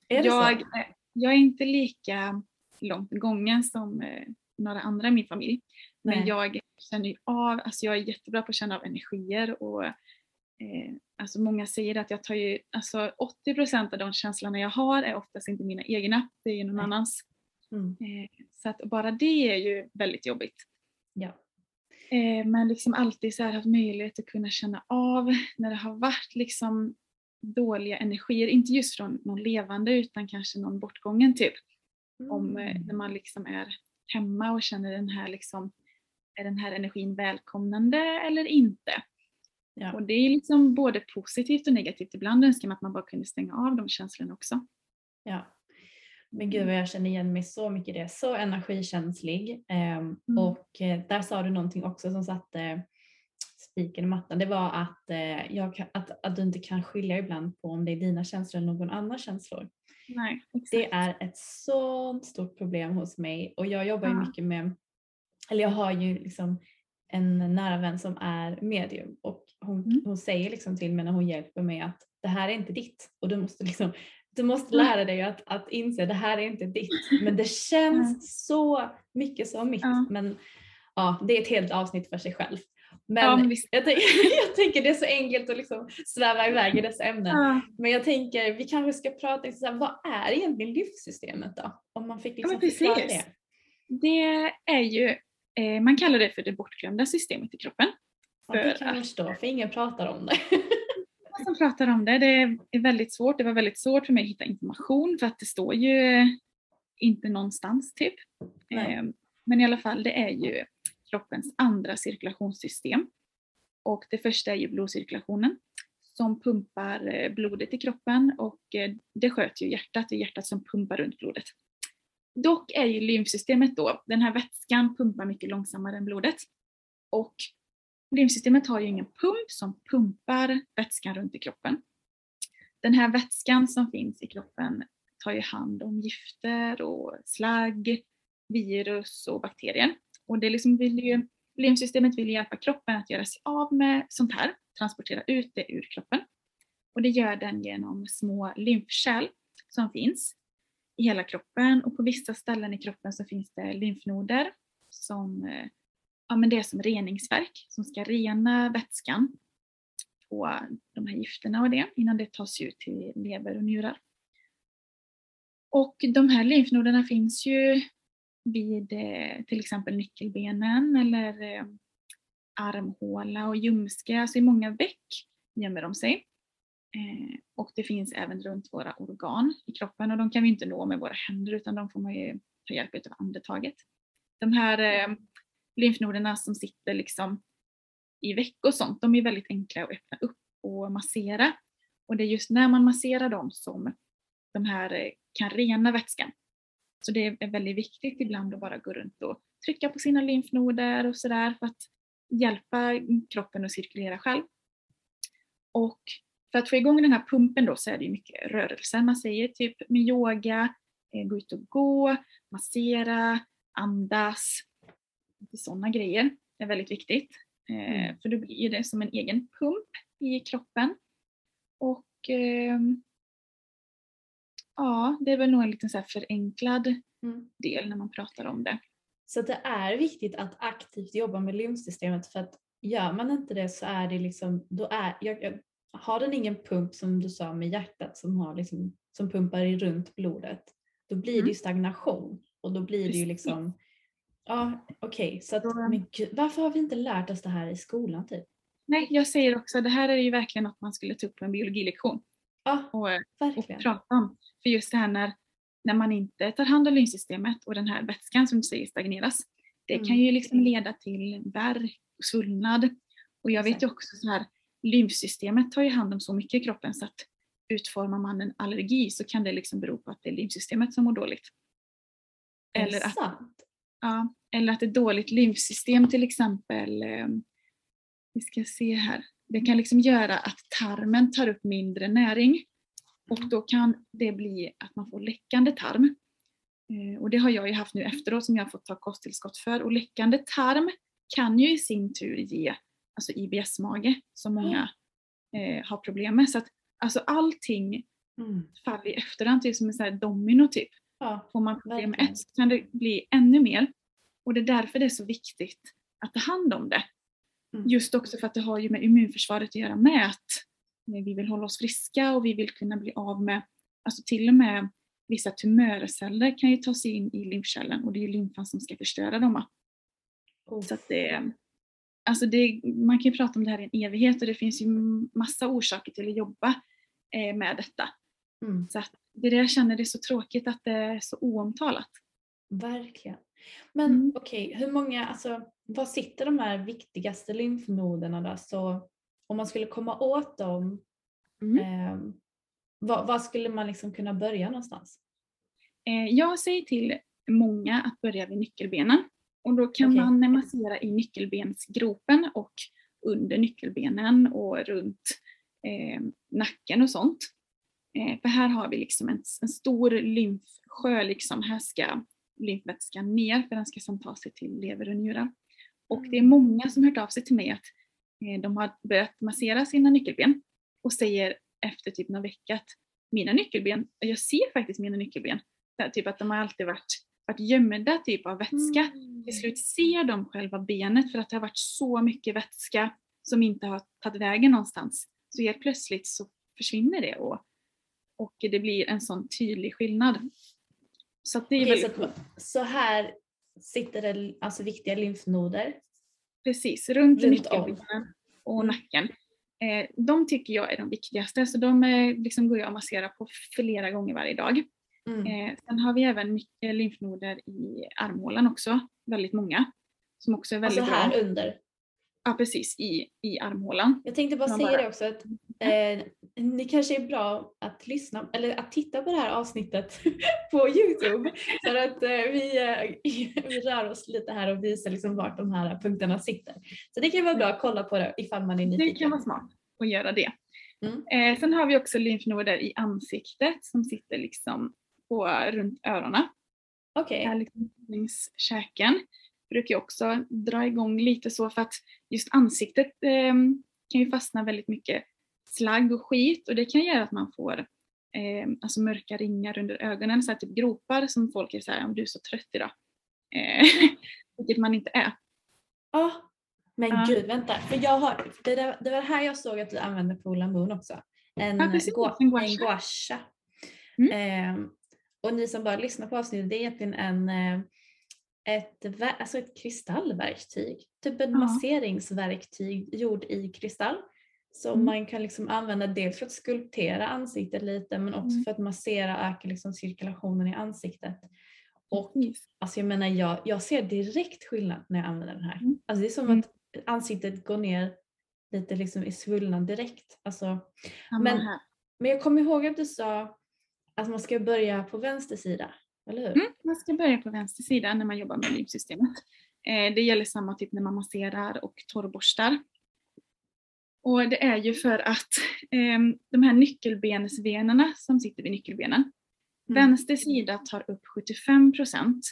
är jag, så? eh, jag är inte lika långt gången som eh, några andra i min familj. Men Nej. jag känner av, alltså jag är jättebra på att känna av energier och eh, alltså många säger att jag tar ju, alltså 80% av de känslorna jag har är oftast inte mina egna, det är ju någon Nej. annans. Mm. Eh, så att bara det är ju väldigt jobbigt. Ja. Eh, men liksom alltid så här haft möjlighet att kunna känna av när det har varit liksom dåliga energier, inte just från någon levande utan kanske någon bortgången typ. Om eh, Mm. när man liksom är hemma och känner den här liksom, är den här energin välkomnande eller inte? Ja. Och det är liksom både positivt och negativt. Ibland önskar man att man bara kunde stänga av de känslorna också. Ja. Men gud vad jag känner igen mig så mycket i det. Så energikänslig. Ehm, Mm. Och eh, där sa du någonting också som satte spiken i mattan. Det var att, eh, jag att, att du inte kan skilja ibland på om det är dina känslor eller någon annans känslor. Nej. Det är ett sånt stort problem hos mig och jag jobbar ju Ja. mycket med, eller jag har ju liksom en nära vän som är medium och hon, Mm. hon säger liksom till mig när hon hjälper mig att det här är inte ditt och du måste liksom du måste Mm. lära dig att, att inse det här är inte ditt. Men det känns så mycket som mitt. Ja. Men ja, det är ett helt avsnitt för sig själv. Men, Ja, jag, tänker, jag tänker det är så enkelt att liksom sväva iväg i dessa ämnen. Ja. Men jag tänker vi kanske ska prata så här, vad är egentligen livssystemet då? Om man fick liksom men förklara det. Det är ju, eh, man kallar det för det bortglömda systemet i kroppen. Ja, det kan jag förstå för ingen pratar om det. Som pratar om det, det är väldigt svårt. Det var väldigt svårt för mig att hitta information för att det står ju inte någonstans typ. Nej. Eh, Men i alla fall, det är ju kroppens andra cirkulationssystem. Och det första är ju blodcirkulationen som pumpar eh, blodet i kroppen och eh, det sköter ju hjärtat, det är hjärtat som pumpar runt blodet. Dock är ju lymfsystemet då, den här vätskan pumpar mycket långsammare än blodet. Och lymfsystemet har ju ingen pump som pumpar vätskan runt i kroppen. Den här vätskan som finns i kroppen tar ju hand om gifter och slagg, virus och bakterier. Och det liksom vill ju, lymfsystemet vill hjälpa kroppen att göra sig av med sånt här, transportera ut det ur kroppen. Och det gör den genom små lymfkärl som finns i hela kroppen och på vissa ställen i kroppen så finns det lymfnoder som eh, ja, men det är som reningsverk som ska rena vätskan på de här gifterna och det innan det tas ut till lever och njurar. Och de här lymfnoderna finns ju vid eh, till exempel nyckelbenen eller eh, armhåla och ljumske, alltså i många veck gömmer de sig. Eh, och det finns även runt våra organ i kroppen och de kan vi inte nå med våra händer utan de får man ju ta hjälp av andetaget. De här lymfnoderna som sitter liksom i veck och sånt, de är väldigt enkla att öppna upp och massera. Och det är just när man masserar dem som de här eh, kan rena vätskan. Så det är väldigt viktigt ibland att bara gå runt och trycka på sina lymfnoder och sådär för att hjälpa kroppen att cirkulera själv. Och för att få igång den här pumpen då så är det ju mycket rörelse. Man säger typ med yoga, eh, gå ut och gå, massera, andas, sådana grejer är väldigt viktigt. Eh, För då blir det som en egen pump i kroppen. Och ehm, ja, det är väl nog en liten så förenklad Mm. del när man pratar om det. Så det är viktigt att aktivt jobba med lymfsystemet för att gör man inte det så är det liksom, då är, jag, jag, har den ingen pump som du sa med hjärtat som, har liksom, som pumpar runt blodet, då blir det Mm. ju stagnation och då blir det ju Precis. liksom, ja okej, så att, Då- men gud, varför har vi inte lärt oss det här i skolan typ? Nej, jag säger också, det här är ju verkligen något man skulle ta upp på en biologilektion. Ja, och, och verkligen. prata om. För just det här när, när man inte tar hand om lymfsystemet och den här vätskan som du säger stagneras. Det kan Mm. ju liksom leda till värk och svullnad. Och jag vet ju också så här, lymfsystemet tar ju hand om så mycket i kroppen så att utformar man en allergi så kan det liksom bero på att det är lymfsystemet som mår dåligt. Eller att, ja, eller att är dåligt lymfsystem till exempel. eh, Vi ska se här. Det kan liksom göra att tarmen tar upp mindre näring och då kan det bli att man får läckande tarm. Eh, Och det har jag ju haft nu efteråt som jag har fått ta kosttillskott för. Och läckande tarm kan ju i sin tur ge alltså IBS-mage som många eh, har problem med. Så att alltså allting Mm. faller i efterhand, typ som en sån domino typ. Ja, Får man problem med ett så kan det bli ännu mer. Och det är därför det är så viktigt att ta hand om det. Mm. Just också för att det har ju med immunförsvaret att göra med att eh, vi vill hålla oss friska och vi vill kunna bli av med, alltså till och med vissa tumörceller kan ju ta sig in i lymfkällan och det är ju lymfan som ska förstöra dem. Oh. Så att det, alltså det, man kan ju prata om det här i en evighet och det finns ju massa orsaker till att jobba eh, med detta. Mm. Så att det är det jag känner det är så tråkigt att det är så oomtalat. Verkligen. Men Mm. okej, hur många, alltså var sitter de här viktigaste lymfnoderna då? Så om man skulle komma åt dem, Mm. eh, var, var skulle man liksom kunna börja någonstans? Eh, jag säger till många att börja vid nyckelbenen. Och då kan Okej. man massera i nyckelbensgropen och under nyckelbenen och runt eh, nacken och sånt. Eh, för här har vi liksom en, en stor lymfsjö, liksom. här ska lymfvätskan ner för den ska sedan ta sig till lever och njurar. Och det är många som hört av sig till mig att eh, de har börjat massera sina nyckelben och säger efter typ några vecka att mina nyckelben, jag ser faktiskt mina nyckelben, typ att de har alltid varit, varit gömda typ av vätska. Till slut ser de själva benet för att det har varit så mycket vätska som inte har tagit vägen någonstans. Så helt plötsligt så försvinner det och, och det blir en sån tydlig skillnad. Så det är Okej, väldigt så här sitter det alltså viktiga lymfnoder. Precis, runt, Runt nyckelbenen och Mm. nacken. Eh, de tycker jag är de viktigaste, så de eh, liksom går jag och masserar på flera gånger varje dag. Mm. Eh, sen har vi även mycket lymfnoder i armhålan också, väldigt många. Som också är väldigt Alltså bra. här under. Ja precis, i, i armhålan. Jag tänkte bara Man säga bara- det också att eh, ni kanske är bra att lyssna eller att titta på det här avsnittet på Youtube. För att eh, vi, eh, vi rör oss lite här och visar liksom vart de här punkterna sitter. Så det kan vara bra att kolla på det ifall man är Det nyfiken. kan vara smart att göra det. Mm. Eh, sen har vi också lymfnoder i ansiktet som sitter liksom på, runt öronen. Okej. Här liksom längs käken. Brukar jag också dra igång lite så för att just ansiktet eh, kan ju fastna väldigt mycket slagg och skit och det kan göra att man får eh, alltså mörka ringar under ögonen, så här typ gropar som folk är såhär, om du är så trött idag. Eh, vilket man inte är. Ja. Men Ja. gud vänta, för jag har, det, där, det var här jag såg att du använde Polar Moon också. En, Ja, precis, gua- en gua en sha. Mm. Ehm, och ni som bara lyssnar på avsnittet, det är egentligen en, eh, ett, alltså ett kristallverktyg. Typ en Ja. masseringsverktyg gjord i kristall. Som Mm. man kan liksom använda dels för att skulptera ansiktet lite men också Mm. för att massera öka liksom cirkulationen i ansiktet. Och Precis. Alltså jag menar jag, jag ser direkt skillnad när jag använder den här. Mm. Alltså det är som Mm. att ansiktet går ner lite liksom i svullnad direkt. Alltså, Men- men jag kommer ihåg att du sa att man ska börja på vänster sida, eller hur? Mm, man ska börja på vänster sida när man jobbar med lymfsystemet. Eh, det gäller samma typ när man masserar och torrborstar. Och det är ju för att ehm, de här nyckelbensvenerna som sitter vid nyckelbenen, Mm. vänster sida tar upp 75 procent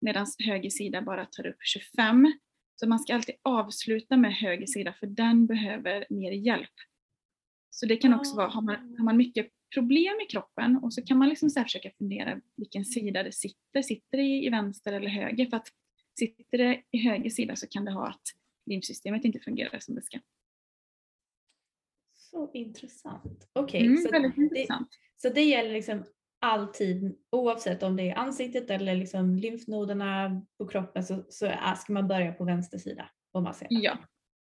medan höger sida bara tar upp 25. Så man ska alltid avsluta med höger sida för den behöver mer hjälp. Så det kan också vara, har man, har man mycket problem i kroppen och så kan man liksom så försöka fundera vilken sida det sitter. Sitter det i, vänster eller höger? För att sitter det i höger sida så kan det ha att lymfsystemet inte fungerar som det ska. Så intressant. Okej, Mm, så, det, intressant. så det gäller liksom alltid oavsett om det är ansiktet eller liksom lymfnoderna på kroppen så, så ska man börja på vänster sida och massera. Ja,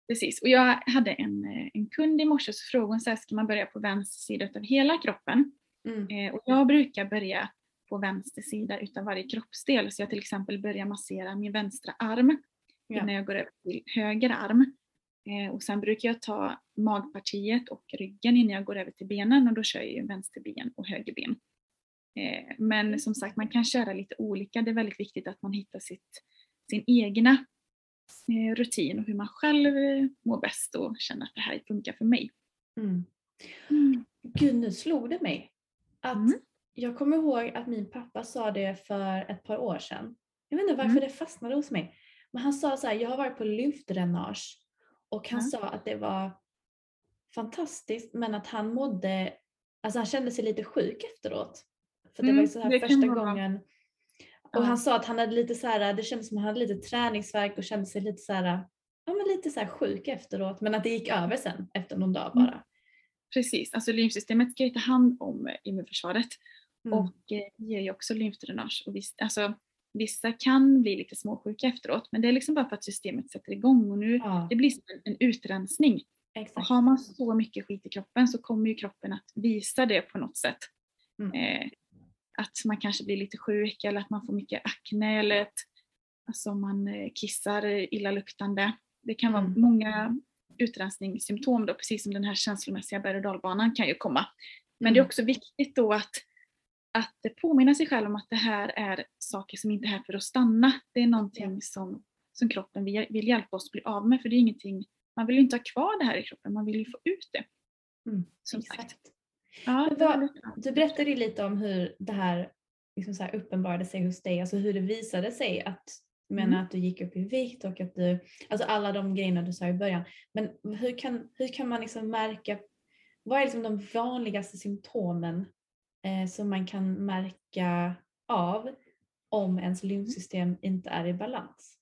Precis, och jag hade en, eh, en kund i morse så frågade hon så här, ska man börja på vänster sida av hela kroppen? Mm. Eh, och jag brukar börja på vänster sida utav varje kroppsdel. Så jag till exempel börjar massera min vänstra arm Ja. innan jag går över till höger arm. Eh, och sen brukar jag ta magpartiet och ryggen innan jag går över till benen och då kör jag ju vänster ben och höger ben. Eh, men som sagt, man kan köra lite olika. Det är väldigt viktigt att man hittar sitt, sin egna rutin och hur man själv eh, mår bäst och känner att det här funkar för mig. Mm. Mm. Gud, nu slog det mig. Att Mm. Jag kommer ihåg att min pappa sa det för ett par år sedan. Jag vet inte varför Mm. det fastnade hos mig. Men han sa så här, jag har varit på lymfdränage och han sa att det var fantastiskt men att han mådde, alltså han kände sig lite sjuk efteråt. För det Mm, var ju så här första gången. Och han sa att han hade lite så här, det kändes som att han hade lite träningsvärk och kände sig lite så här, ja men lite så här sjuk efteråt men att det gick över sen efter någon dag Mm. bara. Precis, alltså lymfsystemet ska ju ta hand om eh, immunförsvaret Mm. och eh, ger ju också lymfdränage. Och visst, alltså, vissa kan bli lite småsjuka efteråt men det är liksom bara för att systemet sätter igång och nu Ja, det blir som en, en utrensning. Och exakt. har man så mycket skit i kroppen så kommer ju kroppen att visa det på något sätt. Mm. Eh, att man kanske blir lite sjuk eller att man får mycket akne eller att alltså, man eh, kissar illaluktande. Det kan vara Mm. många utrensningssymptom då, precis som den här känslomässiga berg och dalbanan kan ju komma. Men det är Mm. också viktigt då att, att påminna sig själv om att det här är saker som inte är här för att stanna. Det är någonting som, som kroppen vill, vill hjälpa oss bli av med för det är ingenting, man vill ju inte ha kvar det här i kroppen, man vill ju få ut det. Mm, Som sagt. Ja, vad-. Du berättade ju lite om hur det här, liksom så här uppenbarade sig hos dig, alltså hur det visade sig att Mm. att du gick upp i vikt och att du, alltså alla de grejerna du sa i början. Men hur kan, hur kan man liksom märka, vad är liksom de vanligaste symptomen eh, som man kan märka av om ens lymfsystem inte är i balans?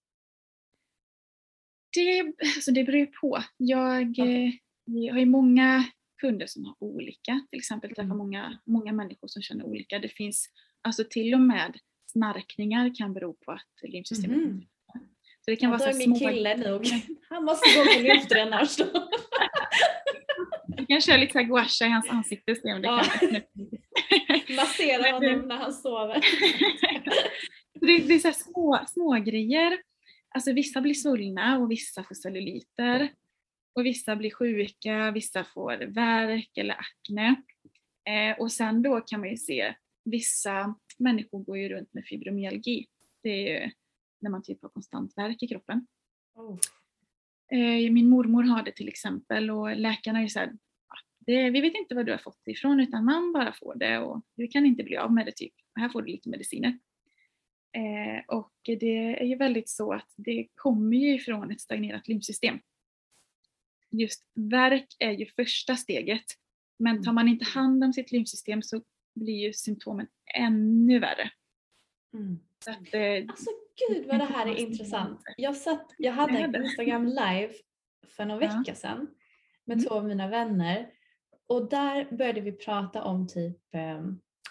Det, alltså det beror ju på. Jag, eh, jag har ju många kunder som har olika, till exempel träffar Mm. många, många människor som känner olika. Det finns alltså till och med snarkningar kan bero på att lymfsystemet fungerar. Så det kan Ja, vara så min små kille nog, han måste gå på lymfdränage då. Du kan köra lite sha i hans ansikte och se om det Ja. kan. Massera honom när han sover. det, det är så små, små grejer. Alltså vissa blir svullna och vissa får celluliter. Och vissa blir sjuka, vissa får värk eller akne. Eh, och sen då kan man ju se, vissa människor går ju runt med fibromyalgi. Det är ju när man typ har konstant värk i kroppen. Oh. Eh, min mormor har det till exempel och läkarna är ju såhär, det, vi vet inte var du har fått det ifrån utan man bara får det och du kan inte bli av med det typ. Här får du lite mediciner. Eh, och det är ju väldigt så att det kommer ju ifrån ett stagnerat lymfsystem. Just värk är ju första steget. Men tar man inte hand om sitt lymfsystem så blir ju symptomen ännu värre. Mm. Så att, eh, Alltså gud vad det här är intressant. Jag, satt, jag hade en. Instagram live för någon Ja. vecka sedan med Mm. två av mina vänner och där började vi prata om typ eh,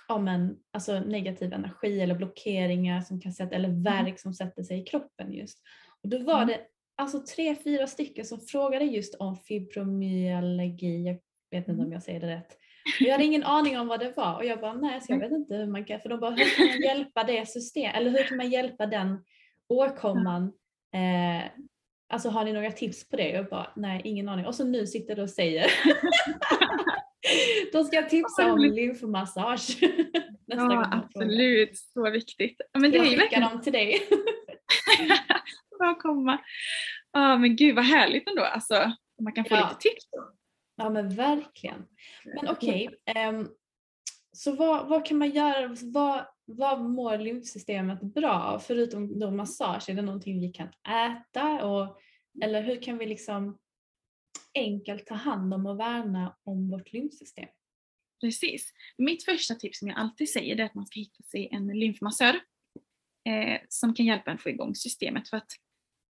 om en alltså negativ energi eller blockeringar som kan sätta, eller verk som sätter sig i kroppen just. Och då var Mm. det alltså tre, fyra stycken som frågade just om fibromyalgi. Jag vet inte Mm. om jag säger det rätt. Jag hade ingen aning om vad det var och jag bara nej, så jag vet inte hur man kan, för de bara hur kan man hjälpa det system, eller hur kan man hjälpa den åkomman? Eh, alltså har ni några tips på det? Jag bara nej, ingen aning. Och så nu sitter du och säger Då ska jag tipsa om lymfmassage ja, absolut. Så viktigt. Men det Jag skickar dem till dig. att komma. Ja men gud vad härligt ändå. Alltså, man kan få Ja. lite tips. Ja men verkligen. Men okej, ehm, så vad, vad kan man göra, vad, vad mår lymfsystemet bra av förutom då massage? Är det någonting vi kan äta? Och, eller hur kan vi liksom enkelt ta hand om och värna om vårt lymfsystem? Precis. Mitt första tips som jag alltid säger är att man ska hitta sig en lymfmassör eh, som kan hjälpa en få igång systemet. För att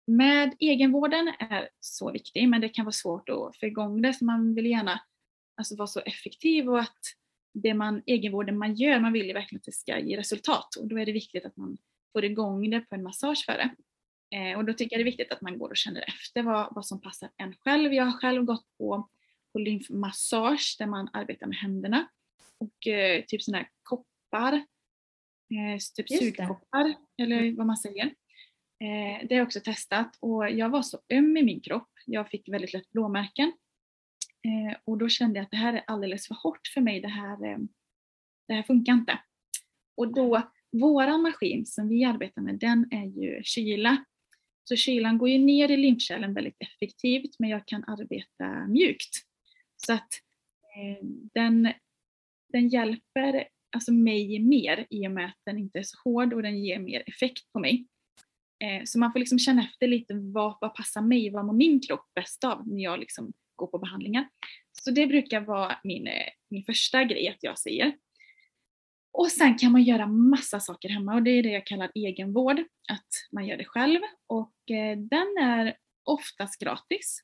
med egenvården är så viktig men det kan vara svårt att få igång det så man vill gärna alltså, vara så effektiv och att det man, egenvården man gör, man vill ju verkligen att det ska ge resultat och då är det viktigt att man får igång det på en massage före. Eh, och då tycker jag det är viktigt att man går och känner efter vad, vad som passar en själv. Jag har själv gått på, på lymfmassage där man arbetar med händerna och eh, typ sådana här koppar, eh, typ sugkoppar eller vad man säger. Eh, det har jag också testat och jag var så öm i min kropp. Jag fick väldigt lätt blåmärken. Eh, och då kände jag att det här är alldeles för hårt för mig. Det här, eh, det här funkar inte. Och då, våran maskin som vi arbetar med, den är ju kyla. Så kylan går ju ner i lymfkärlen väldigt effektivt men jag kan arbeta mjukt. Så att eh, den, den hjälper alltså mig mer i och med att den inte är så hård och den ger mer effekt på mig. Eh, så man får liksom känna efter lite vad, vad passar mig, vad mår min kropp bäst av när jag liksom går på behandlingar. Så det brukar vara min, eh, min första grej att jag säger. Och sen kan man göra massa saker hemma och det är det jag kallar egenvård, att man gör det själv och eh, den är oftast gratis.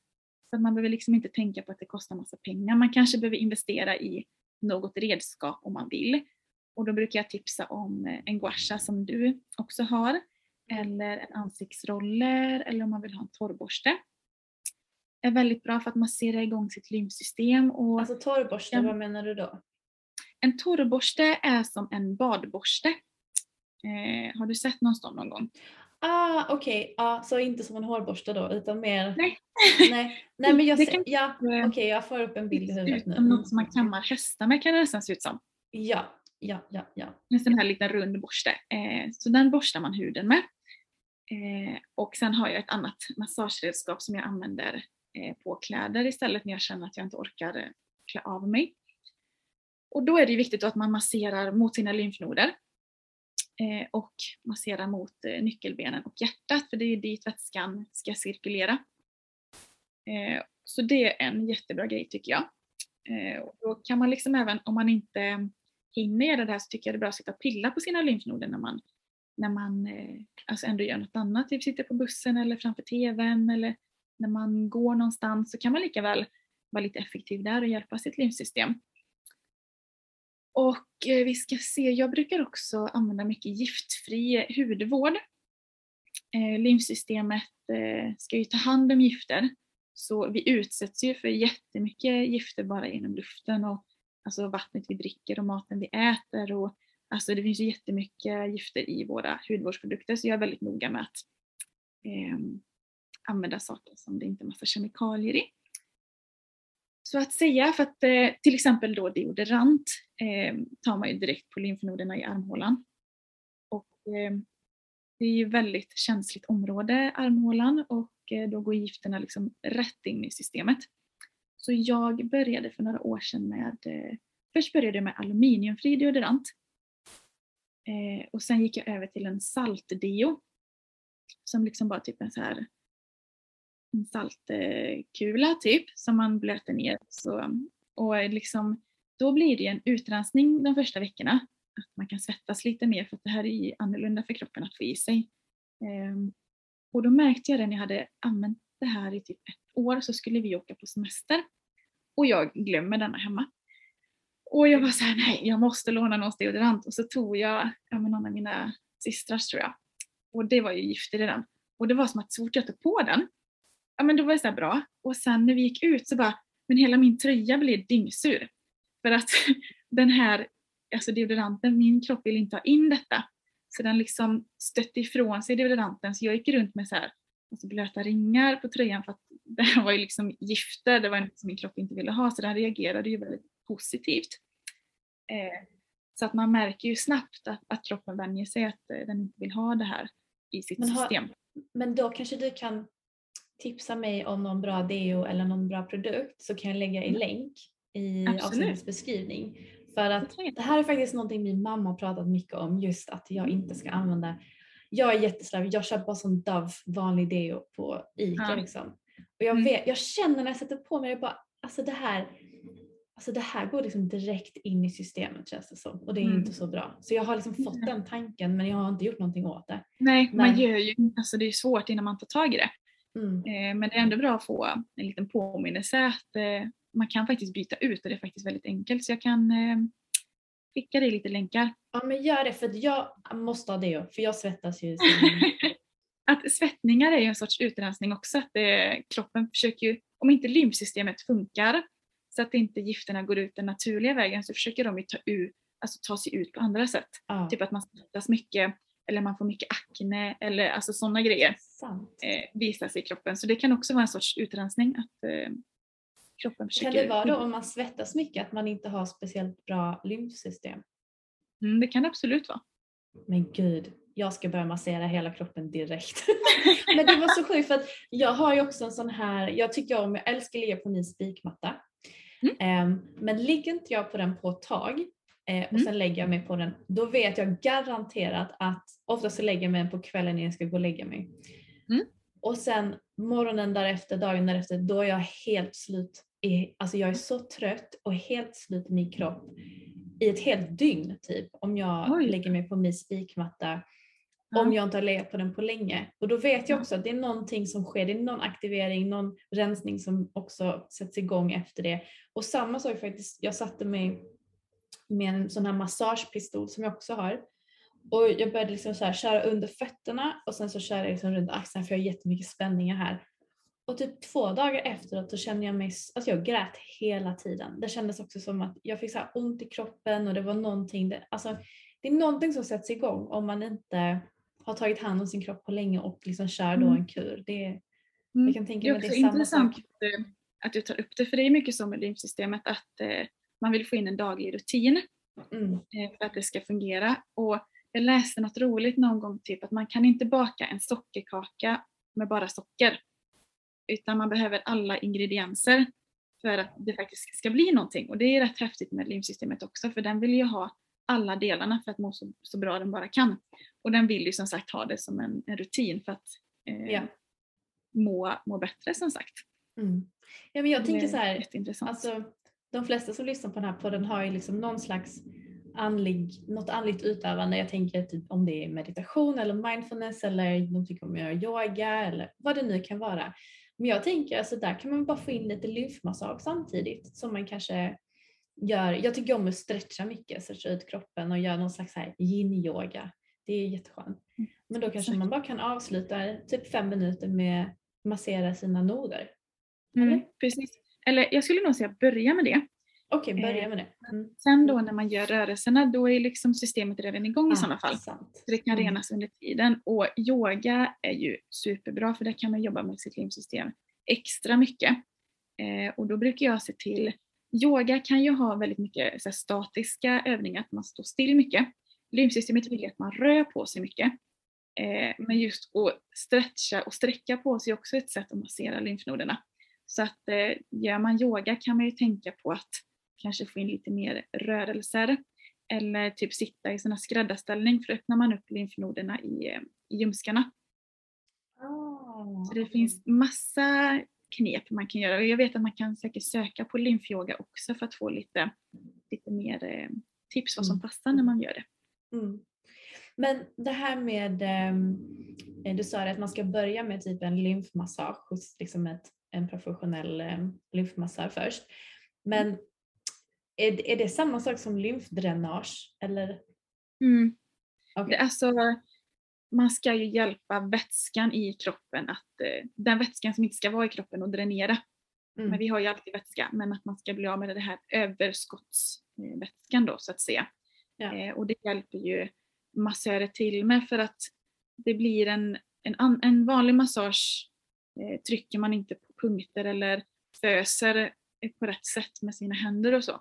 Så att man behöver liksom inte tänka på att det kostar massa pengar. Man kanske behöver investera i något redskap om man vill. Och då brukar jag tipsa om eh, en guasha som du också har, eller en ansiktsroller eller om man vill ha en torrborste. är väldigt bra för att massera igång sitt lymfsystem. Och Alltså torrborste, vad menar du då? En torrborste är som en badborste. Eh, har du sett någon sån någon gång? Ah, okej. Ja, så inte som en hårborste då, utan mer... Nej. Nej, Nej men jag Det kan- Ja, okej, jag får upp en bild i huvudet nu. som något som man kammar hästar med kan det nästan se ut som. Ja, ja, ja, ja. En sån här liten rund borste. Eh, så den borstar man huden med. Eh, och sen har jag ett annat massageredskap som jag använder eh, på kläder istället när jag känner att jag inte orkar eh, klä av mig. Och då är det viktigt då att man masserar mot sina lymfnoder eh, och masserar mot eh, nyckelbenen och hjärtat för det är dit vätskan ska cirkulera. Eh, så det är en jättebra grej tycker jag. Eh, och då kan man liksom även om man inte hinner göra det här så tycker jag det är bra att sitta och pilla på sina lymfnoder när man, när man eh, alltså ändå gör något annat, typ sitter på bussen eller framför TVn eller när man går någonstans så kan man lika väl vara lite effektiv där och hjälpa sitt lymfsystem. Och eh, vi ska se, jag brukar också använda mycket giftfri hudvård. Eh, lymfsystemet eh, ska ju ta hand om gifter så vi utsätts ju för jättemycket gifter bara genom luften och alltså vattnet vi dricker och maten vi äter och alltså det finns ju jättemycket gifter i våra hudvårdsprodukter så jag är väldigt noga med att eh, använda saker som det inte är massa kemikalier i. Så att säga, för att eh, till exempel då deodorant eh, tar man ju direkt på lymfnoderna i armhålan. Och eh, det är ju väldigt känsligt område, armhålan, och eh, då går gifterna liksom rätt in i systemet. Så jag började för några år sedan med, eh, först började jag med aluminiumfri deodorant. Eh, och sen gick jag över till en saltdeo. Som liksom bara typ en så här en saltkula typ som man blöter ner. Så, och liksom, då blir det en utrensning de första veckorna. Att man kan svettas lite mer för att det här är ju annorlunda för kroppen att få i sig. Eh, och då märkte jag det när jag hade använt det här i typ ett år så skulle vi åka på semester. Och jag glömmer denna hemma. Och jag var så här, nej jag måste låna någons deodorant. Och så tog jag ja, men någon av mina systrars tror jag. Och det var ju gift i den. Och det var som att så fort jag tog på den, ja men då var det såhär bra. Och sen när vi gick ut så bara, men hela min tröja blev dyngsur. För att den här, alltså deodoranten, min kropp vill inte ha in detta. Så den liksom stötte ifrån sig deodoranten så jag gick runt med så här, alltså blöta ringar på tröjan för att det här var ju liksom gifter, det var något som min kropp inte ville ha så den reagerade ju väldigt positivt. Eh, så att man märker ju snabbt att, att kroppen vänjer sig att eh, den inte vill ha det här i sitt Men har- system. Men då kanske du kan tipsa mig om någon bra deo eller någon bra produkt så kan jag lägga i länk i Mm. Avsnittets beskrivning. För att det här är faktiskt någonting min mamma pratat mycket om just att jag inte ska använda jag är jätteslarvig, jag köper bara sån Dove vanlig deo på ICA Ja. liksom. Och jag, Mm. vet, jag känner när jag sätter på mig, jag bara, alltså det här Alltså det här går liksom direkt in i systemet känns det som och det är Mm. inte så bra. Så jag har liksom fått den tanken men jag har inte gjort någonting åt det. Nej, man Nej. gör ju, alltså det är svårt innan man tar tag i det. Mm. Eh, men det är ändå bra att få en liten påminnelse att eh, man kan faktiskt byta ut och det är faktiskt väldigt enkelt. Så jag kan eh, skicka dig lite länkar. Ja men gör det för jag måste ha deo för jag svettas ju. att svettningar är ju en sorts utrensning också. Att det, kroppen försöker ju, om inte lymfsystemet funkar så att inte gifterna går ut den naturliga vägen så försöker de ju ta, ut, alltså ta sig ut på andra sätt. Ja. Typ att man svettas mycket eller man får mycket akne eller alltså sådana grejer eh, visas i kroppen. Så det kan också vara en sorts utrensning att eh, kroppen försöker... Kan det vara då om man svettas mycket att man inte har speciellt bra lymfsystem? Mm, det kan det absolut vara. Men gud, jag ska börja massera hela kroppen direkt. Men det var så sjukt för att jag har ju också en sån här, jag tycker om, jag älskar att ligga på min spikmatta. Mm. Ehm, men ligger inte jag på den på ett tag eh, och Mm. sen lägger jag mig på den, då vet jag garanterat att oftast så lägger jag mig på kvällen innan jag ska gå och lägga mig. Mm. Och sen morgonen därefter, dagen därefter, då är jag helt slut. I, alltså jag är så trött och helt slut i min kropp i ett helt dygn typ om jag Oj. lägger mig på min spikmatta Ja. om jag inte har legat på den på länge. Och då vet jag också att det är någonting som sker, det är någon aktivering, någon rensning som också sätts igång efter det. Och samma sak faktiskt, jag satte mig med en sån här massagepistol som jag också har. Och jag började liksom så här köra under fötterna och sen så kör jag liksom runt axeln för jag har jättemycket spänningar här. Och typ två dagar efteråt så kände jag mig, alltså jag grät hela tiden. Det kändes också som att jag fick så ont i kroppen och det var någonting, det, alltså det är någonting som sätts igång om man inte har tagit hand om sin kropp på länge och liksom kör då Mm. en kur. Det, Mm. jag kan tänka Det är mig att också det är samma intressant sak. att, eh, att du tar upp det, för det är mycket så med lymfsystemet att eh, man vill få in en daglig rutin Mm. eh, för att det ska fungera. Och jag läste något roligt någon gång, typ att man kan inte baka en sockerkaka med bara socker. Utan man behöver alla ingredienser för att det faktiskt ska bli någonting. Och det är rätt häftigt med lymfsystemet också, för den vill ju ha alla delarna för att må så, så bra den bara kan. Och den vill ju som sagt ha det som en, en rutin för att eh, Ja. må, må bättre som sagt. Mm. Ja, men jag tänker så här. Alltså, de flesta som lyssnar på den här podden har ju liksom någon slags andlig, något andligt utövande. Jag tänker typ om det är meditation eller mindfulness eller de tycker om att göra yoga eller vad det nu kan vara. Men jag tänker alltså där kan man bara få in lite lymfmassage samtidigt som man kanske gör. Jag tycker om att stretcha mycket, stretcha ut kroppen och göra någon slags yin-yoga. Det är jätteskönt. Men då kanske man bara kan avsluta typ fem minuter med massera sina noder. Mm, precis. Eller jag skulle nog säga börja med det. Okej, börja Eh, med det. Mm. Sen då när man gör rörelserna, då är liksom systemet redan igång i sådana fall. Sant. Så det kan Mm. renas under tiden. Och yoga är ju superbra för där kan man jobba med sitt lymfsystem extra mycket. Eh, och då brukar jag se till, yoga kan ju ha väldigt mycket så här, statiska övningar, att man står still mycket. Lymfsystemet vill att man rör på sig mycket. Eh, men just att stretcha och sträcka på sig är också ett sätt att massera lymfnoderna. Så att eh, gör man yoga kan man ju tänka på att kanske få in lite mer rörelser. Eller typ sitta i här skräddarställning för då öppnar man upp lymfnoderna i, eh, i ljumskarna. Ah, Så det finns massa knep man kan göra och jag vet att man kan säkert söka på lymfyoga också för att få lite, lite mer eh, tips vad som Mm. passar när man gör det. Mm. Men det här med, ehm, du sa att man ska börja med typ en lymfmassage hos liksom ett, en professionell um, lymfmassör först. Men är, är det samma sak som lymfdränage? Eller? Mm. Det, alltså, man ska ju hjälpa vätskan i kroppen, att, eh, den vätskan som inte ska vara i kroppen att dränera. Mm. Men vi har ju alltid vätska, men att man ska bli av med det här överskottsvätskan då så att säga. Ja. Eh, och det hjälper ju massörer till med för att det blir en, en, en vanlig massage eh, trycker man inte på punkter eller föser eh, på rätt sätt med sina händer och så.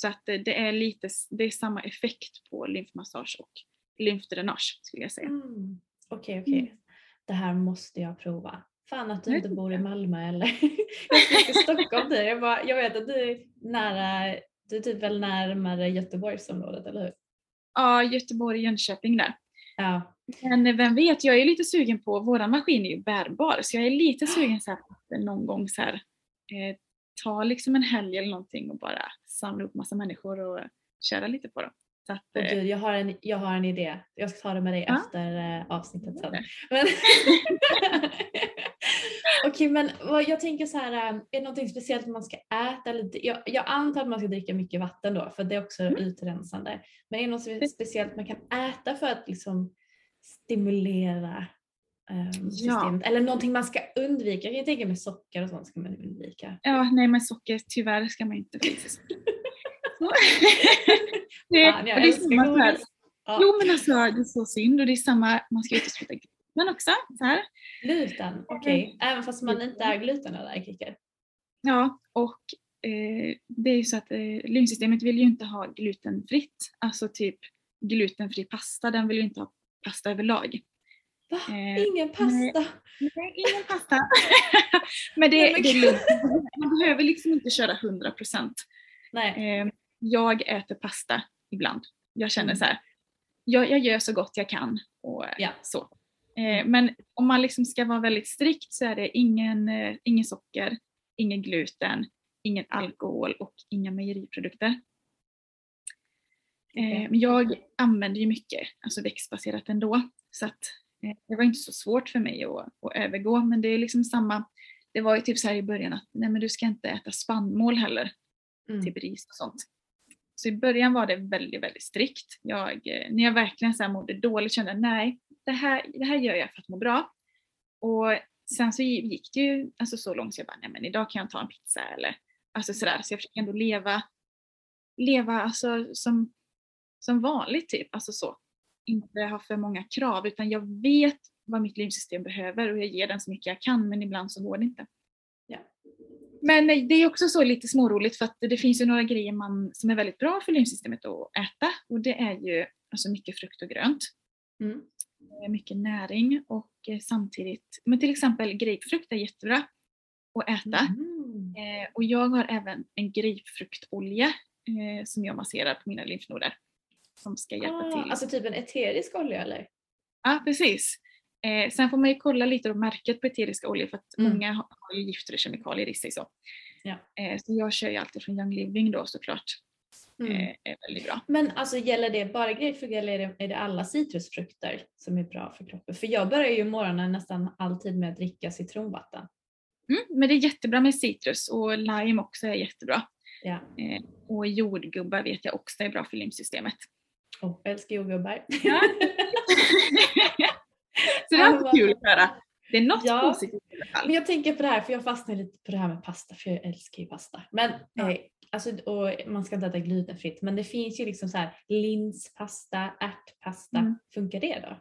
Så att det är lite, det är samma effekt på lymfmassage och lymfdränage skulle jag säga. Mm. Okej, okej. Mm. Det här måste jag prova. Fan att du inte bor i. Malmö eller? jag ska till Stockholm nu. Jag, bara, jag vet att du är nära, du är typ väl närmare Göteborgsområdet, eller hur? Ja, Göteborg, Jönköping där. Ja. Men vem vet, jag är lite sugen på, våran maskin är ju bärbar, så jag är lite sugen så här någon gång så här, eh, ta liksom en helg eller någonting och bara samla upp massa människor och köra lite på dem. Så att, eh, gud, jag, har en, jag har en idé. Jag ska ta det med dig Ja. efter eh, avsnittet sen. Men Okej, men jag tänker så här, eh, är det någonting speciellt man ska äta? Eller, jag, jag antar att man ska dricka mycket vatten då, för det är också Mm. utrensande. Men är det något spe- speciellt man kan äta för att liksom stimulera systemet. Eller någonting man ska undvika. Jag tänka mig socker och sånt ska man undvika. Ja, nej men socker tyvärr ska man inte socker. det, Fan, jag och det är samma här. Ja. Jo men alltså det är så synd och det är samma, man ska utesluta gluten också. Så här. Gluten, okej. Även fast man inte är glutenallergiker. Ja, och eh, det är ju så att eh, lymfsystemet vill ju inte ha glutenfritt. Alltså typ glutenfri pasta, den vill ju inte ha pasta överlag. Va? Eh, Ingen pasta? Nej, ingen pasta. Men det, det är lugnt. Man behöver liksom inte köra 100 procent. Nej. Eh, jag äter pasta ibland. Jag känner Mm. så här, jag, jag gör så gott jag kan och Ja. så. Eh, men om man liksom ska vara väldigt strikt så är det ingen, eh, ingen socker, ingen gluten, ingen alkohol och inga mejeriprodukter. Men jag använder ju mycket alltså växtbaserat ändå. Så att, det var inte så svårt för mig att, att övergå. Men det är liksom samma, det var ju typ så här i början att nej men du ska inte äta spannmål heller Mm. typ ris och sånt. Så i början var det väldigt, väldigt strikt. Jag, eh, när jag verkligen så här mådde dåligt kände jag nej, det här, det här gör jag för att må bra. Och sen så gick det ju alltså så långt så jag bara, nej men idag kan jag ta en pizza eller alltså sådär. Så jag försöker ändå leva, leva alltså som, som vanligt typ, alltså så. Inte ha för många krav utan jag vet vad mitt livssystem behöver och jag ger den så mycket jag kan men ibland så går det inte. Ja. Men eh, det är också så lite småroligt för att det finns ju några grejer man, som är väldigt bra för lymfsystemet att äta och det är ju alltså mycket frukt och grönt. Mm. Mycket näring och eh, samtidigt, men till exempel grapefrukt är jättebra att äta. Mm. Eh, och jag har även en grapefruktolja eh, som jag masserar på mina lymfnoder. Som ska hjälpa Ah, till. alltså typ en eterisk olja eller? Ja, precis. Eh, sen får man ju kolla lite på märket på eteriska oljor för att Mm. många har ju gifter och kemikalier i sig. Så. Ja. Eh, så jag kör ju alltid från Young Living då såklart. Mm. Eh, är väldigt bra. Men alltså gäller det bara grapefrukt eller är det, är det alla citrusfrukter som är bra för kroppen? För jag börjar ju morgonen nästan alltid med att dricka citronvatten. Mm, men det är jättebra med citrus och lime också är jättebra. Ja. Eh, och jordgubbar vet jag också är bra för lymfsystemet. Jag älskar jordgubbar. Ja. så det Ja, är men alltid vad- kul att höra. Det är något Ja. positivt i alla fall. Men jag tänker på det här, för jag fastnar lite på det här med pasta, för jag älskar ju pasta. Men, Ja. eh, alltså, och man ska inte äta glutenfritt, men det finns ju liksom så här linspasta, ärtpasta. Mm. Funkar det då?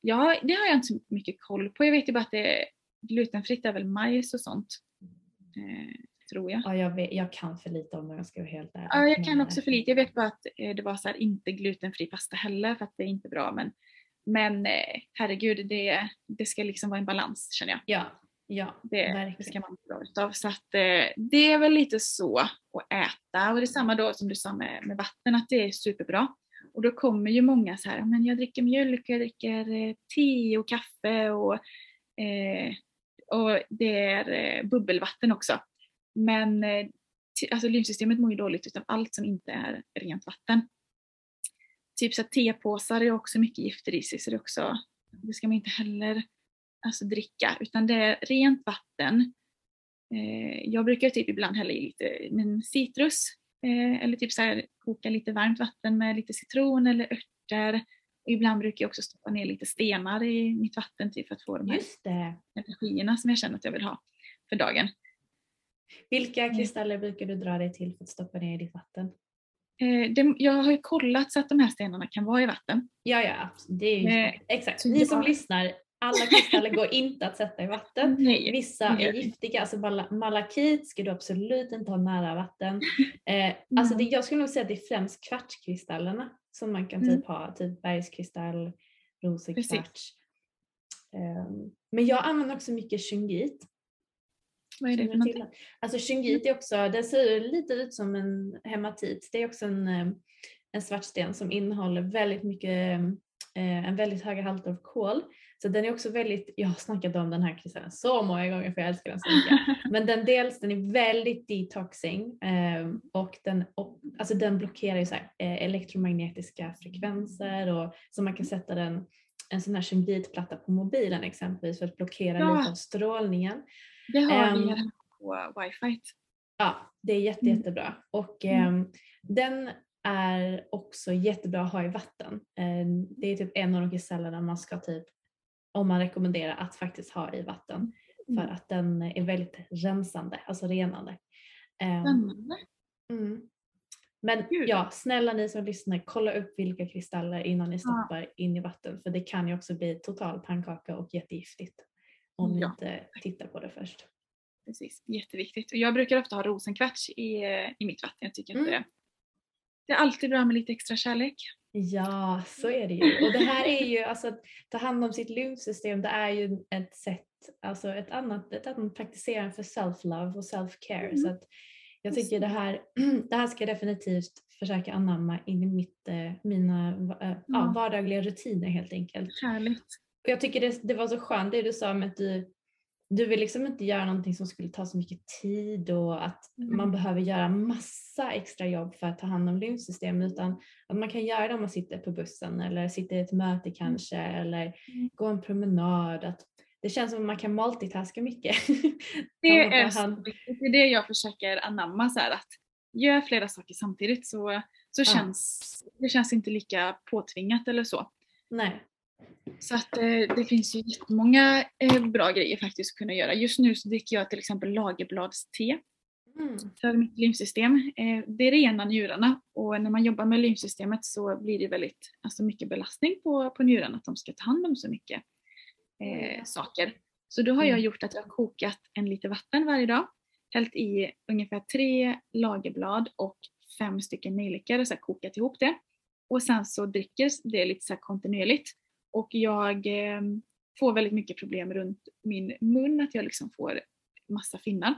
Ja, det har jag inte så mycket koll på. Jag vet ju bara att det är glutenfritt är väl majs och sånt. Eh, tror jag. Ja, jag, vet, jag kan för lite om det jag ska vara helt ärlig. Ja, jag kan också eh, för lite. Jag vet bara att eh, det var så här, inte glutenfri pasta heller för att det är inte bra. Men, men eh, herregud, det, det ska liksom vara en balans känner jag. Ja, ja Det, det ska man må bra utav. Så att det är väl lite så att äta. Och det är samma då som du sa med, med vatten, att det är superbra. Och då kommer ju många så här, men jag dricker mjölk, jag dricker te och kaffe och, eh, och det är bubbelvatten också. Men eh, alltså lymfsystemet mår ju dåligt utav allt som inte är rent vatten. Typ så tepåsar är också mycket gifter i sig så det, också, det ska man inte heller alltså, dricka utan det är rent vatten. Eh, jag brukar typ ibland hälla i lite men citrus eh, eller typ så här, koka lite varmt vatten med lite citron eller örter. Och ibland brukar jag också stoppa ner lite stenar i mitt vatten typ för att få de här Just det. energierna som jag känner att jag vill ha för dagen. Vilka Mm. kristaller brukar du dra dig till för att stoppa ner i ditt vatten? Eh, det, jag har ju kollat så att de här stenarna kan vara i vatten. Ja, ja, det är ju Eh, exakt. Ni som jag- lyssnar, alla kristaller går inte att sätta i vatten. Nej. Vissa det gör är det. giftiga, alltså mala- malakit ska du absolut inte ha nära vatten. Eh, alltså det, Mm. jag skulle nog säga att det är främst kvartskristallerna som man kan Mm. typ ha, typ bergskristall, rosig Precis. kvarts. Ehm, men jag använder också mycket shungit. Vad är det för någonting? Alltså shungit är också, det ser lite ut som en hematit. Det är också en, eh, en svart sten som innehåller väldigt mycket, eh, en väldigt höga halter av kol. Så den är också väldigt, jag har snackat om den här kristallen så många gånger för jag älskar den så mycket. Men den dels, den är väldigt detoxing eh, och den, alltså den blockerar ju så här, eh, elektromagnetiska frekvenser och så man kan sätta den en sån här shungitplatta på mobilen exempelvis för att blockera Ja. lite av strålningen. Det har vi Ehm, här på wifi. Ja, det är jätte, Mm. jättebra. Och Mm. ehm, den är också jättebra att ha i vatten. Eh, det är typ en av de kristallerna man ska typ om man rekommenderar att faktiskt ha i vatten. För Mm. att den är väldigt rensande, alltså renande. Ehm, Spännande. Mm. Men Gud. ja, snälla ni som lyssnar, kolla upp vilka kristaller innan ni stoppar in i vatten. För det kan ju också bli total pannkaka och jättegiftigt. Om ni Ja. inte tittar på det först. Precis, jätteviktigt. Och jag brukar ofta ha rosenkvarts i, eh, i mitt vatten. Jag tycker att Mm. det, det är alltid bra med lite extra kärlek. Ja, så är det ju. Och det här är ju, alltså att ta hand om sitt lymfsystem, det är ju ett sätt, alltså ett annat, ett annat praktiserande för self-love och self-care. Mm. Så att jag tycker det här, det här ska jag definitivt försöka anamma in i mitt, eh, mina ja, Ja. vardagliga rutiner helt enkelt. Härligt. Och jag tycker det, det var så skönt det du sa med att du, du vill liksom inte göra någonting som skulle ta så mycket tid och att Mm. man behöver göra massa extra jobb för att ta hand om lymfsystemet utan att man kan göra det om man sitter på bussen eller sitter i ett möte kanske eller Mm. gå en promenad. Att det känns som att man kan multitaska mycket. Det är så. Det är det jag försöker anamma så här att gör flera saker samtidigt så, så Ja. känns det känns inte lika påtvingat eller så. Nej. Så att eh, det finns ju jättemånga eh, bra grejer faktiskt att kunna göra. Just nu så dricker jag till exempel lagerbladste Mm. för mitt lymfsystem. Eh, det renar njurarna och när man jobbar med lymfsystemet så blir det väldigt alltså mycket belastning på, på njurarna att de ska ta hand om så mycket eh, saker. Så då har jag Mm. gjort att jag har kokat en liter vatten varje dag, hällt i ungefär tre lagerblad och fem stycken nejlikor och så kokat ihop det. Och sen så dricker det lite så kontinuerligt. Och jag eh, får väldigt mycket problem runt min mun, att jag liksom får massa finnar.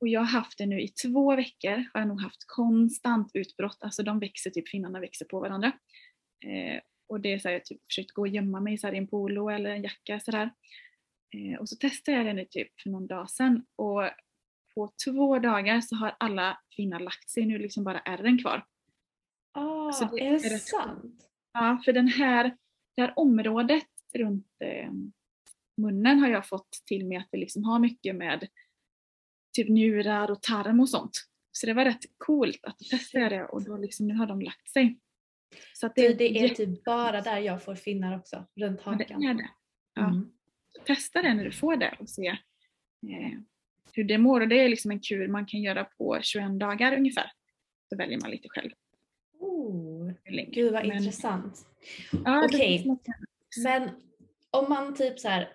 Och jag har haft det nu i två veckor, har jag nog haft konstant utbrott, alltså de växer typ, finnarna växer på varandra. Eh, och det är så här, jag typ försökt gå och gömma mig så här, i en polo eller en jacka sådär. Eh, och så testade jag det nu typ för någon dag sedan och på två dagar så har alla finnar lagt sig, nu liksom bara ärren kvar. Ah, Så det är det är sant? Ja, för den här, det här området runt eh, munnen har jag fått till mig att det liksom har mycket med typ njurar och tarm och sånt. Så det var rätt coolt att testa det och då liksom, nu har de lagt sig. Så Det, det är typ bara där jag får finnar också, runt ja, det hakan. det. Ja. Mm. Testa det när du får det och se eh, hur det mår. Och det är liksom en kur man kan göra på 21 dagar ungefär. Så väljer man lite själv. Oh, gud vad Men- intressant. Ja, Okej. här. Men om man typ så här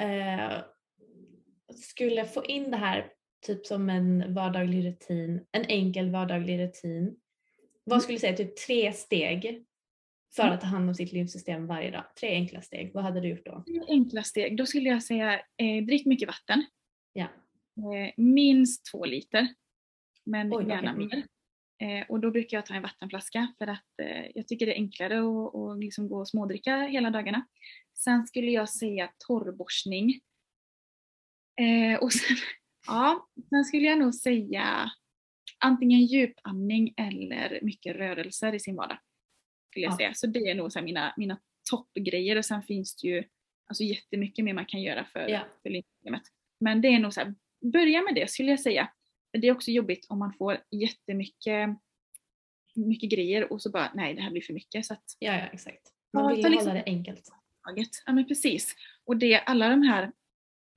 eh, skulle få in det här typ som en vardaglig rutin, en enkel vardaglig rutin. Vad skulle du säga, typ tre steg för Mm. att ta hand om sitt lymfsystem varje dag? Tre enkla steg, vad hade du gjort då? Tre enkla steg. Då skulle jag säga eh, drick mycket vatten. Ja. Eh, minst två liter. Men Oj, gärna mycket. mer. Eh, och då brukar jag ta en vattenflaska för att eh, jag tycker det är enklare att, att liksom gå och smådricka hela dagarna. Sen skulle jag säga torrborstning. Eh, och sen, ja, sen skulle jag nog säga antingen djupandning eller mycket rörelser i sin vardag. Skulle jag Ja. säga. Så det är nog så mina, mina toppgrejer och sen finns det ju alltså jättemycket mer man kan göra för, Ja. för lymfsystemet. Men det är nog så här, börja med det skulle jag säga. Det är också jobbigt om man får jättemycket mycket grejer och så bara nej det här blir för mycket. Så att Ja, ja exakt. Man Ja, vill ta ju liksom- hålla det enkelt. taget. Ja men precis. Och det, alla de här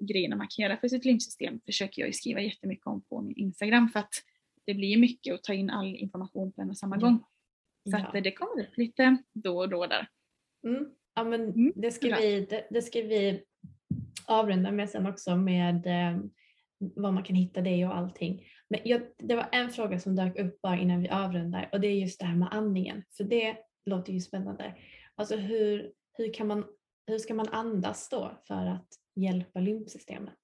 grejerna man kan göra för sitt lymfsystem försöker jag skriva jättemycket om på min Instagram för att det blir mycket att ta in all information på en och samma Ja. gång. Så Ja. att eh, det kommer upp lite då och då där. Mm. Ja, men Mm, det, ska vi, det, det ska vi avrunda med sen också med eh, var man kan hitta det och allting. Men jag, det var en fråga som dök upp bara innan vi avrundar och det är just det här med andningen. För det låter ju spännande. Alltså hur, hur, kan man, hur ska man andas då för att hjälpa lymfsystemet?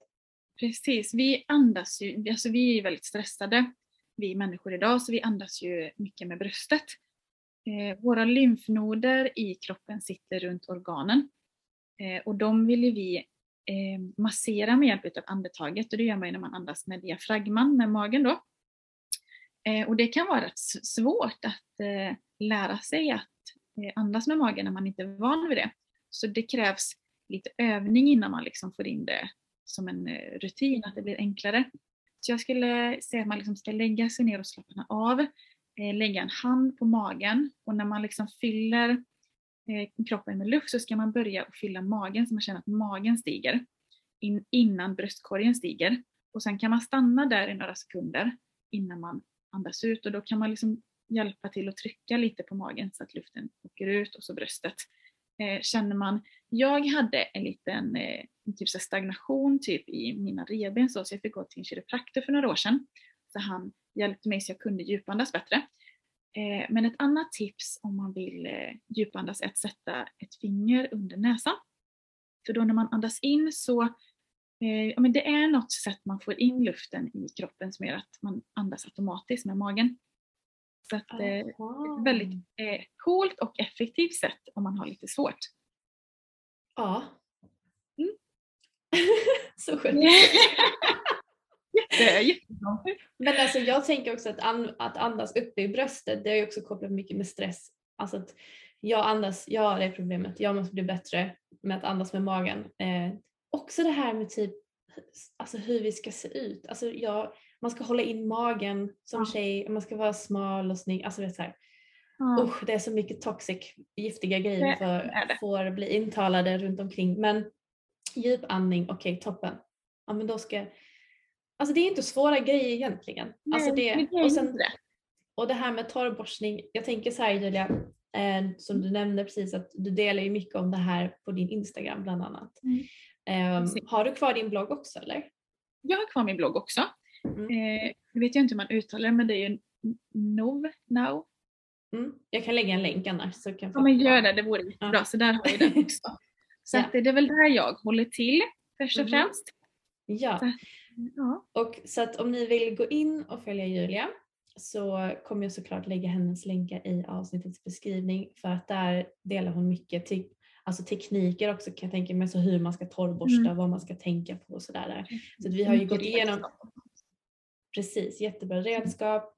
Precis, vi andas ju, alltså vi är ju väldigt stressade, vi människor idag, så vi andas ju mycket med bröstet. Eh, våra lymfnoder i kroppen sitter runt organen eh, och de vill ju vi Eh, massera med hjälp av andetaget och det gör man ju när man andas med diafragman, med magen då. Eh, och det kan vara rätt svårt att eh, lära sig att eh, andas med magen när man inte är van vid det. Så det krävs lite övning innan man liksom får in det som en eh, rutin, att det blir enklare. Så jag skulle säga att man liksom ska lägga sig ner och slappna av, eh, lägga en hand på magen och när man liksom fyller Eh, kroppen med luft så ska man börja att fylla magen så man känner att magen stiger in, innan bröstkorgen stiger. Och sen kan man stanna där i några sekunder innan man andas ut och då kan man liksom hjälpa till att trycka lite på magen så att luften åker ut och så bröstet. Eh, känner man, jag hade en liten eh, typ så stagnation typ i mina revben så, så jag fick gå till en kiropraktor för några år sedan. Så han hjälpte mig så jag kunde djupandas bättre. Eh, men ett annat tips om man vill eh, djupandas är att sätta ett finger under näsan. För då när man andas in så eh, ja, men det är något sätt man får in luften i kroppen som gör att man andas automatiskt med magen. Så att, eh, ett väldigt eh, coolt och effektivt sätt om man har lite svårt. Ja. Mm. så sjukt. Det är. Men alltså jag tänker också att, an, att andas uppe i bröstet, det är ju också kopplat mycket med stress. Alltså att jag andas, jag har det problemet, jag måste bli bättre med att andas med magen. Eh, också det här med typ alltså hur vi ska se ut. Alltså jag, man ska hålla in magen som Ja. tjej, man ska vara smal och snygg. Alltså vet, så här. Ja. Usch, det är så mycket toxic, giftiga grejer för, får bli intalade runt omkring. Men djupandning, okej toppen. Ja men då ska Alltså det är inte svåra grejer egentligen. alltså Nej, det, men det är och, sen, inte det. och det här med torrborstning, jag tänker så här Julia, eh, som du nämnde precis att du delar ju mycket om det här på din Instagram bland annat. Mm. Precis. har du kvar din blogg också eller? Jag har kvar min blogg också. Mm. Eh, nu vet jag inte hur man uttalar det men det är ju Nov now. Mm. Jag kan lägga en länk annars. Så kan Ja men gör det, det vore jättebra. Ja. Så där har jag den också. Så Ja. att det är väl där jag håller till först och Mhm. främst. Ja. Ja. Och så att om ni vill gå in och följa Julia så kommer jag såklart lägga hennes länkar i avsnittets beskrivning för att där delar hon mycket te- alltså tekniker också kan jag tänka mig, så hur man ska torrborsta, Mm. vad man ska tänka på och sådär. Där. Så vi har ju gått igenom, precis, jättebra redskap.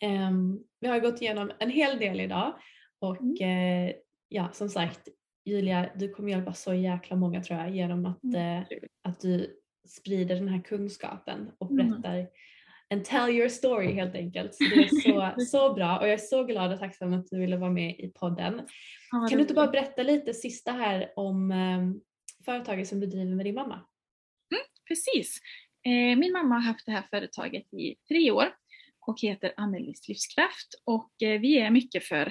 Ehm, vi har gått igenom en hel del idag och Mm. eh, ja, som sagt Julia, du kommer hjälpa så jäkla många tror jag genom att, eh, att du sprider den här kunskapen och Mm. berättar and tell your story helt enkelt. Så det är så, så bra och jag är så glad och tacksam att du ville vara med i podden. Ja, Kan du inte bara berätta lite sista här om eh, företaget som du driver med din mamma? Precis. Eh, min mamma har haft det här företaget i tre år och heter Annelies livskraft och eh, vi är mycket för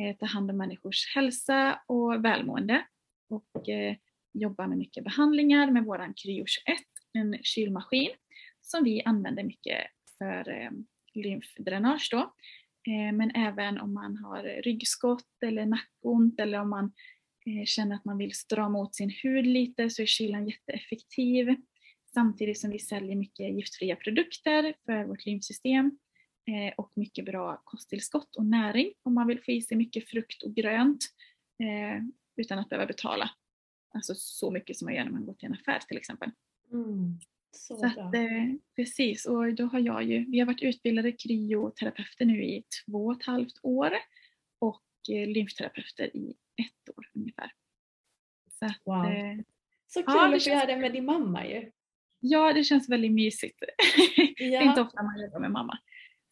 eh, ta hand om människors hälsa och välmående och eh, jobbar med mycket behandlingar med våran Cryo 21, en kylmaskin som vi använder mycket för eh, lymfdränage då. Eh, men även om man har ryggskott eller nackont eller om man eh, känner att man vill strama åt sin hud lite så är kylan jätteeffektiv. Samtidigt som vi säljer mycket giftfria produkter för vårt lymfsystem eh, och mycket bra kosttillskott och näring om man vill få i sig mycket frukt och grönt eh, utan att behöva betala. Alltså så mycket som man gör när man går till en affär till exempel. Så, Så bra. att, eh, precis, och då har jag ju, vi har varit utbildade kryoterapeuter nu i två och ett halvt år och eh, lymfterapeuter i ett år ungefär. Så att, Wow. eh, Så kul Ja, att känns- göra det med din mamma ju. ja, det känns väldigt mysigt. Det är inte Ja. ofta man jobbar med mamma.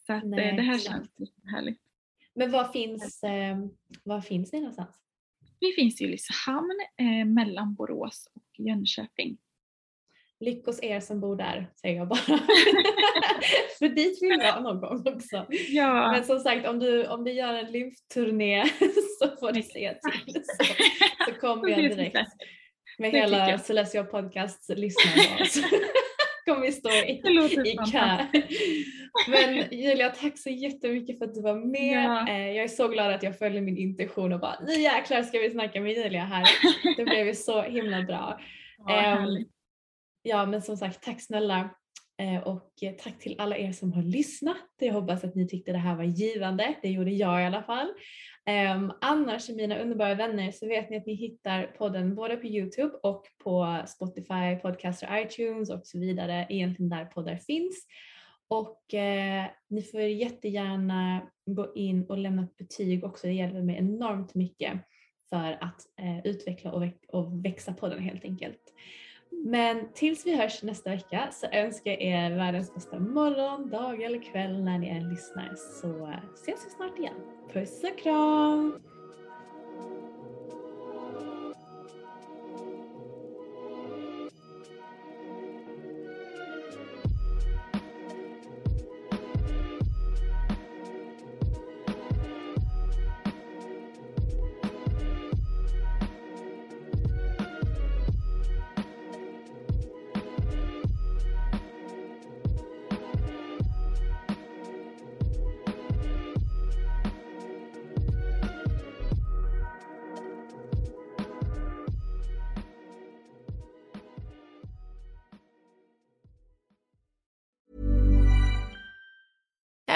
Så att, Nej, eh, det här känns lite härligt. Men var finns, eh, var finns ni någonstans? Vi finns i Ulricehamn eh, mellan Borås och Jönköping. Lyckos er som bor där, säger jag bara. För dit vill jag någon gång också. Ja, Men som sagt, om du, om du gör en lymfturné så får du se till. Så, så kommer jag direkt med Det hela. Celestia Podcasts lyssnarbas. kommer vi stå i, i kö. Men Julia, tack så jättemycket för att du var med. Ja. Eh, Jag är så glad att jag följde min intuition och bara nu jäklar ska vi snacka med Julia här. Det blev ju så himla bra. Ja, härligt. Ja men som sagt tack snälla eh, och eh, tack till alla er som har lyssnat. Jag hoppas att ni tyckte det här var givande. Det gjorde jag i alla fall. Ehm, annars mina underbara vänner så vet ni att ni hittar podden både på Youtube och på Spotify, Podcaster, iTunes och så vidare. Egentligen där poddar finns. Och eh, ni får jättegärna gå in och lämna ett betyg också. Det hjälper mig enormt mycket för att eh, utveckla och växa podden helt enkelt. Men tills vi hörs nästa vecka så önskar jag er världens bästa morgon, dag eller kväll när ni än lyssnar så eh, ses vi snart igen. Puss och kram!